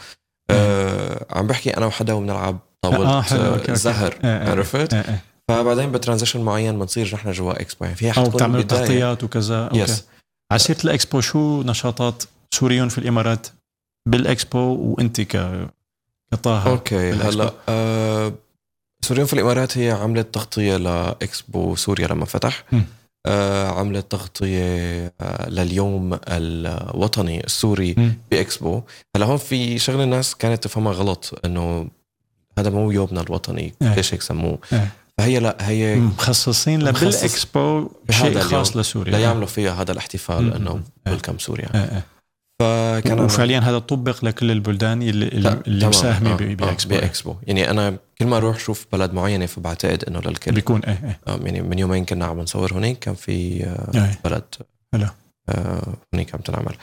آه عم بحكي أنا وحدا وبنلعب طاولة آه، حلو، okay، آه okay. زهر. عرفت إيه. فبعدين ب transition معين بنصير نحن جوا إكسبو يعني فيها أو حتكون بتعملوا البداية. تغطيات وكذا okay yes على سيره الإكسبو شو نشاطات سوريون في الإمارات بالإكسبو وأنت ك كطه okay. هلأ آه سوريون في الإمارات هي عملت تغطية لإكسبو سوريا لما فتح. آه عملت تغطية آه لليوم الوطني السوري مم. بإكسبو هلا هون في شغلة الناس كانت تفهمها غلط إنه هذا مو يومنا الوطني إيه. ليش هيك سموه إيه. فهي لا هي مخصصين مخصص بالاكسبو بهذا شيء خاص. لسوريا لا يعملوا فيها هذا الاحتفال. إنه. ويلكم سوريا إيه، إيه. فكان وفعليا هذا طبق لكل البلدان اللي, اللي. مساهمة آه، آه، بإكسبو. بإكسبو. يعني أنا كل ما أروح شوف بلد معينة فبعتقد إنه للكل. بيكون إيه إيه. آه، يعني من يومين كنا عم نصور هناك كان في آه، إيه. بلد حلو. آه، هناك عم تنعمل.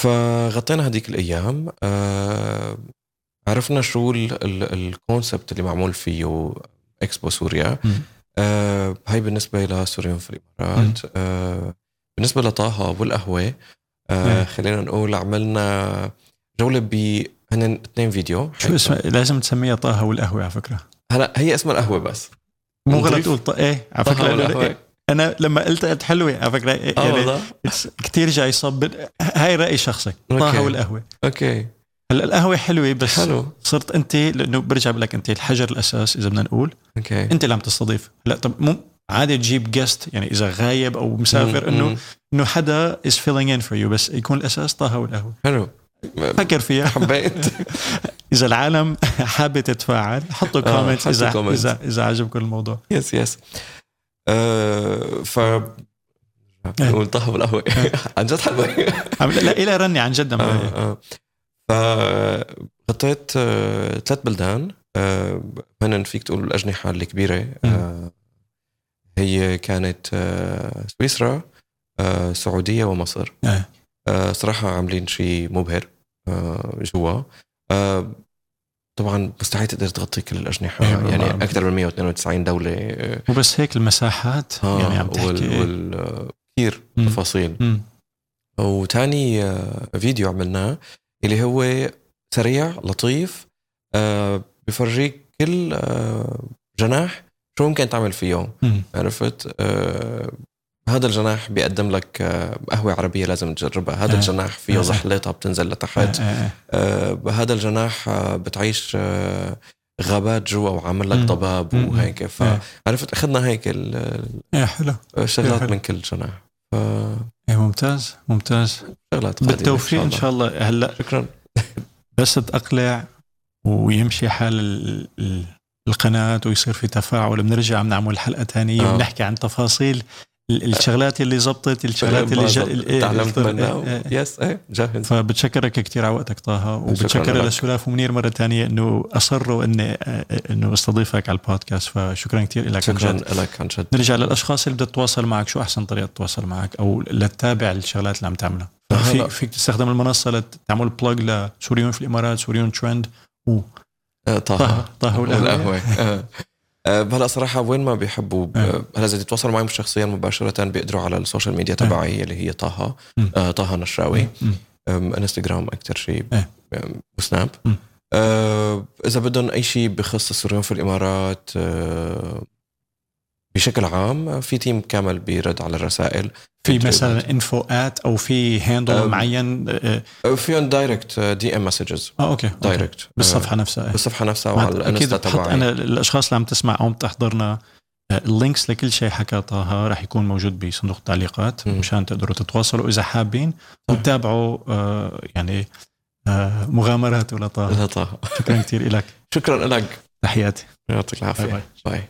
فغطينا هذيك الأيام. آه، عرفنا شو الكونسبت اللي معمول فيه إكسبو سوريا. آه، هاي بالنسبة لسوريون في الإمارات. آه، بالنسبة لطه والقهوة آه، إيه. خلينا نقول عملنا جولة ب هن اثنين فيديو. شو اسمه؟ لازم تسميها طه والقهوة على فكرة. هلا هي اسمها القهوة بس. مو؟ غلط تقول طه. إيه على فكرة. إيه، أنا لما قلت قلت حلوة على فكرة إيه، آه يعني كثير جاي صب. هاي رأي شخصي طه. والقهوة. okay. هلا القهوة حلوة بس حلو. صرت أنت لأنه برجع بقول لك أنت الحجر الأساس إذا بدنا نقول. okay. أنت اللي عم تستضيف. هلا طب مو عادي تجيب guest يعني إذا غايب أو مسافر إنه. إنه حدا is filling in for you بس يكون الأساس طه والقهوة. حلو. فكر فيها. حبيت. إذا العالم حابة تتفاعل حطوا آه، comment حطوا اذا comments. اذا إذا عجبكم الموضوع. yes yes آه، ف نقول طه بالقهوه عن جد حلوة. لا إلى رني عن جد آه، آه. فغطيت آه، ثلاث بلدان. آه، هن فيك تقول الأجنحة الكبيرة. آه، هي كانت آه، سويسرا آه، السعوديه ومصر آه. آه، صراحة عاملين شيء مبهر آه، جوا آه، طبعا مستحيل تقدر تغطي كل الأجنحة إيه، يعني. أكثر من 192 دولة آه، وبس هيك المساحات آه، يعني عم وال تحكي وال التفاصيل مم. وتاني آه، فيديو عملناه اللي هو سريع لطيف آه، بفرجيك كل آه، جناح شو ممكن تعمل فيه. عرفت آه، هذا الجناح بيقدم لك آه، قهوة عربية لازم تجربها هذا آه. الجناح فيه آه. زحلطة بتنزل لتحت آه، آه، آه، بهذا الجناح آه، بتعيش آه، غابات جوا وعامل لك. ضباب. وهيك آه. فعرفت أخذنا هيك آه، حلو الشغلات حلو. من كل جناح فشغلات إيه، ممتاز ممتاز قادمة بالتوفيق إن شاء الله هلأ شكرا بس تقلع ويمشي حال ال- ال- القناة ويصير في تفاعل. بنرجع بنعمل حلقة ثانية آه. وبنحكي عن تفاصيل ال- الشغلات اللي زبطت الشغلات اللي جا... تعلمت منها. إيه، إيه. يس إيه جاهز. فبتشكرك كثير على وقتك طه وبتشكر. لسلاف ومنير مرة ثانية إنه اصروا إني إنه أستضيفك على البودكاست. فشكرا كثير لك شكرا لك عن جد. نرجع للأشخاص اللي بدها تتواصل معك. شو أحسن طريقة تتواصل معك؟ أو لتتابع الشغلات اللي عم تعملها. فيك فيك تستخدم المنصة لتعمل plug لسوريون في الإمارات سوريون ترند و آه، طه. طه. طه والقهوه والقهوة آه. آه، هلا صراحة وين ما بيحبوا آه. هلا إذا يتواصلوا معي شخصيا مباشرة بيقدروا على ال social media آه. تبعي اللي هي طه. آه، طه نشراوي. انستغرام أكثر شيء وسناب. آه، إذا بدهم أي شيء بخص السوريون في الإمارات آه، بشكل عام آه، في تيم كامل بيرد على الرسائل. في مثلا info at أو في handle. معين آه آه، فيهم direct DM messages آه، okay okay. direct بالصفحة نفسها بالصفحة نفسها وعلى الإنستا تبعي. أنا الأشخاص اللي عم تسمع أو عم تحضرنا آه، ال links لكل شيء حكى طه راح يكون موجود بصندوق التعليقات. مشان تقدروا تتواصلوا. إذا حابين وتتابعوا آه، يعني آه، مغامراته لطه لا طه شكرا كثير لك شكرا لك تحياتي. يعطيك باي العافيه bye. bye.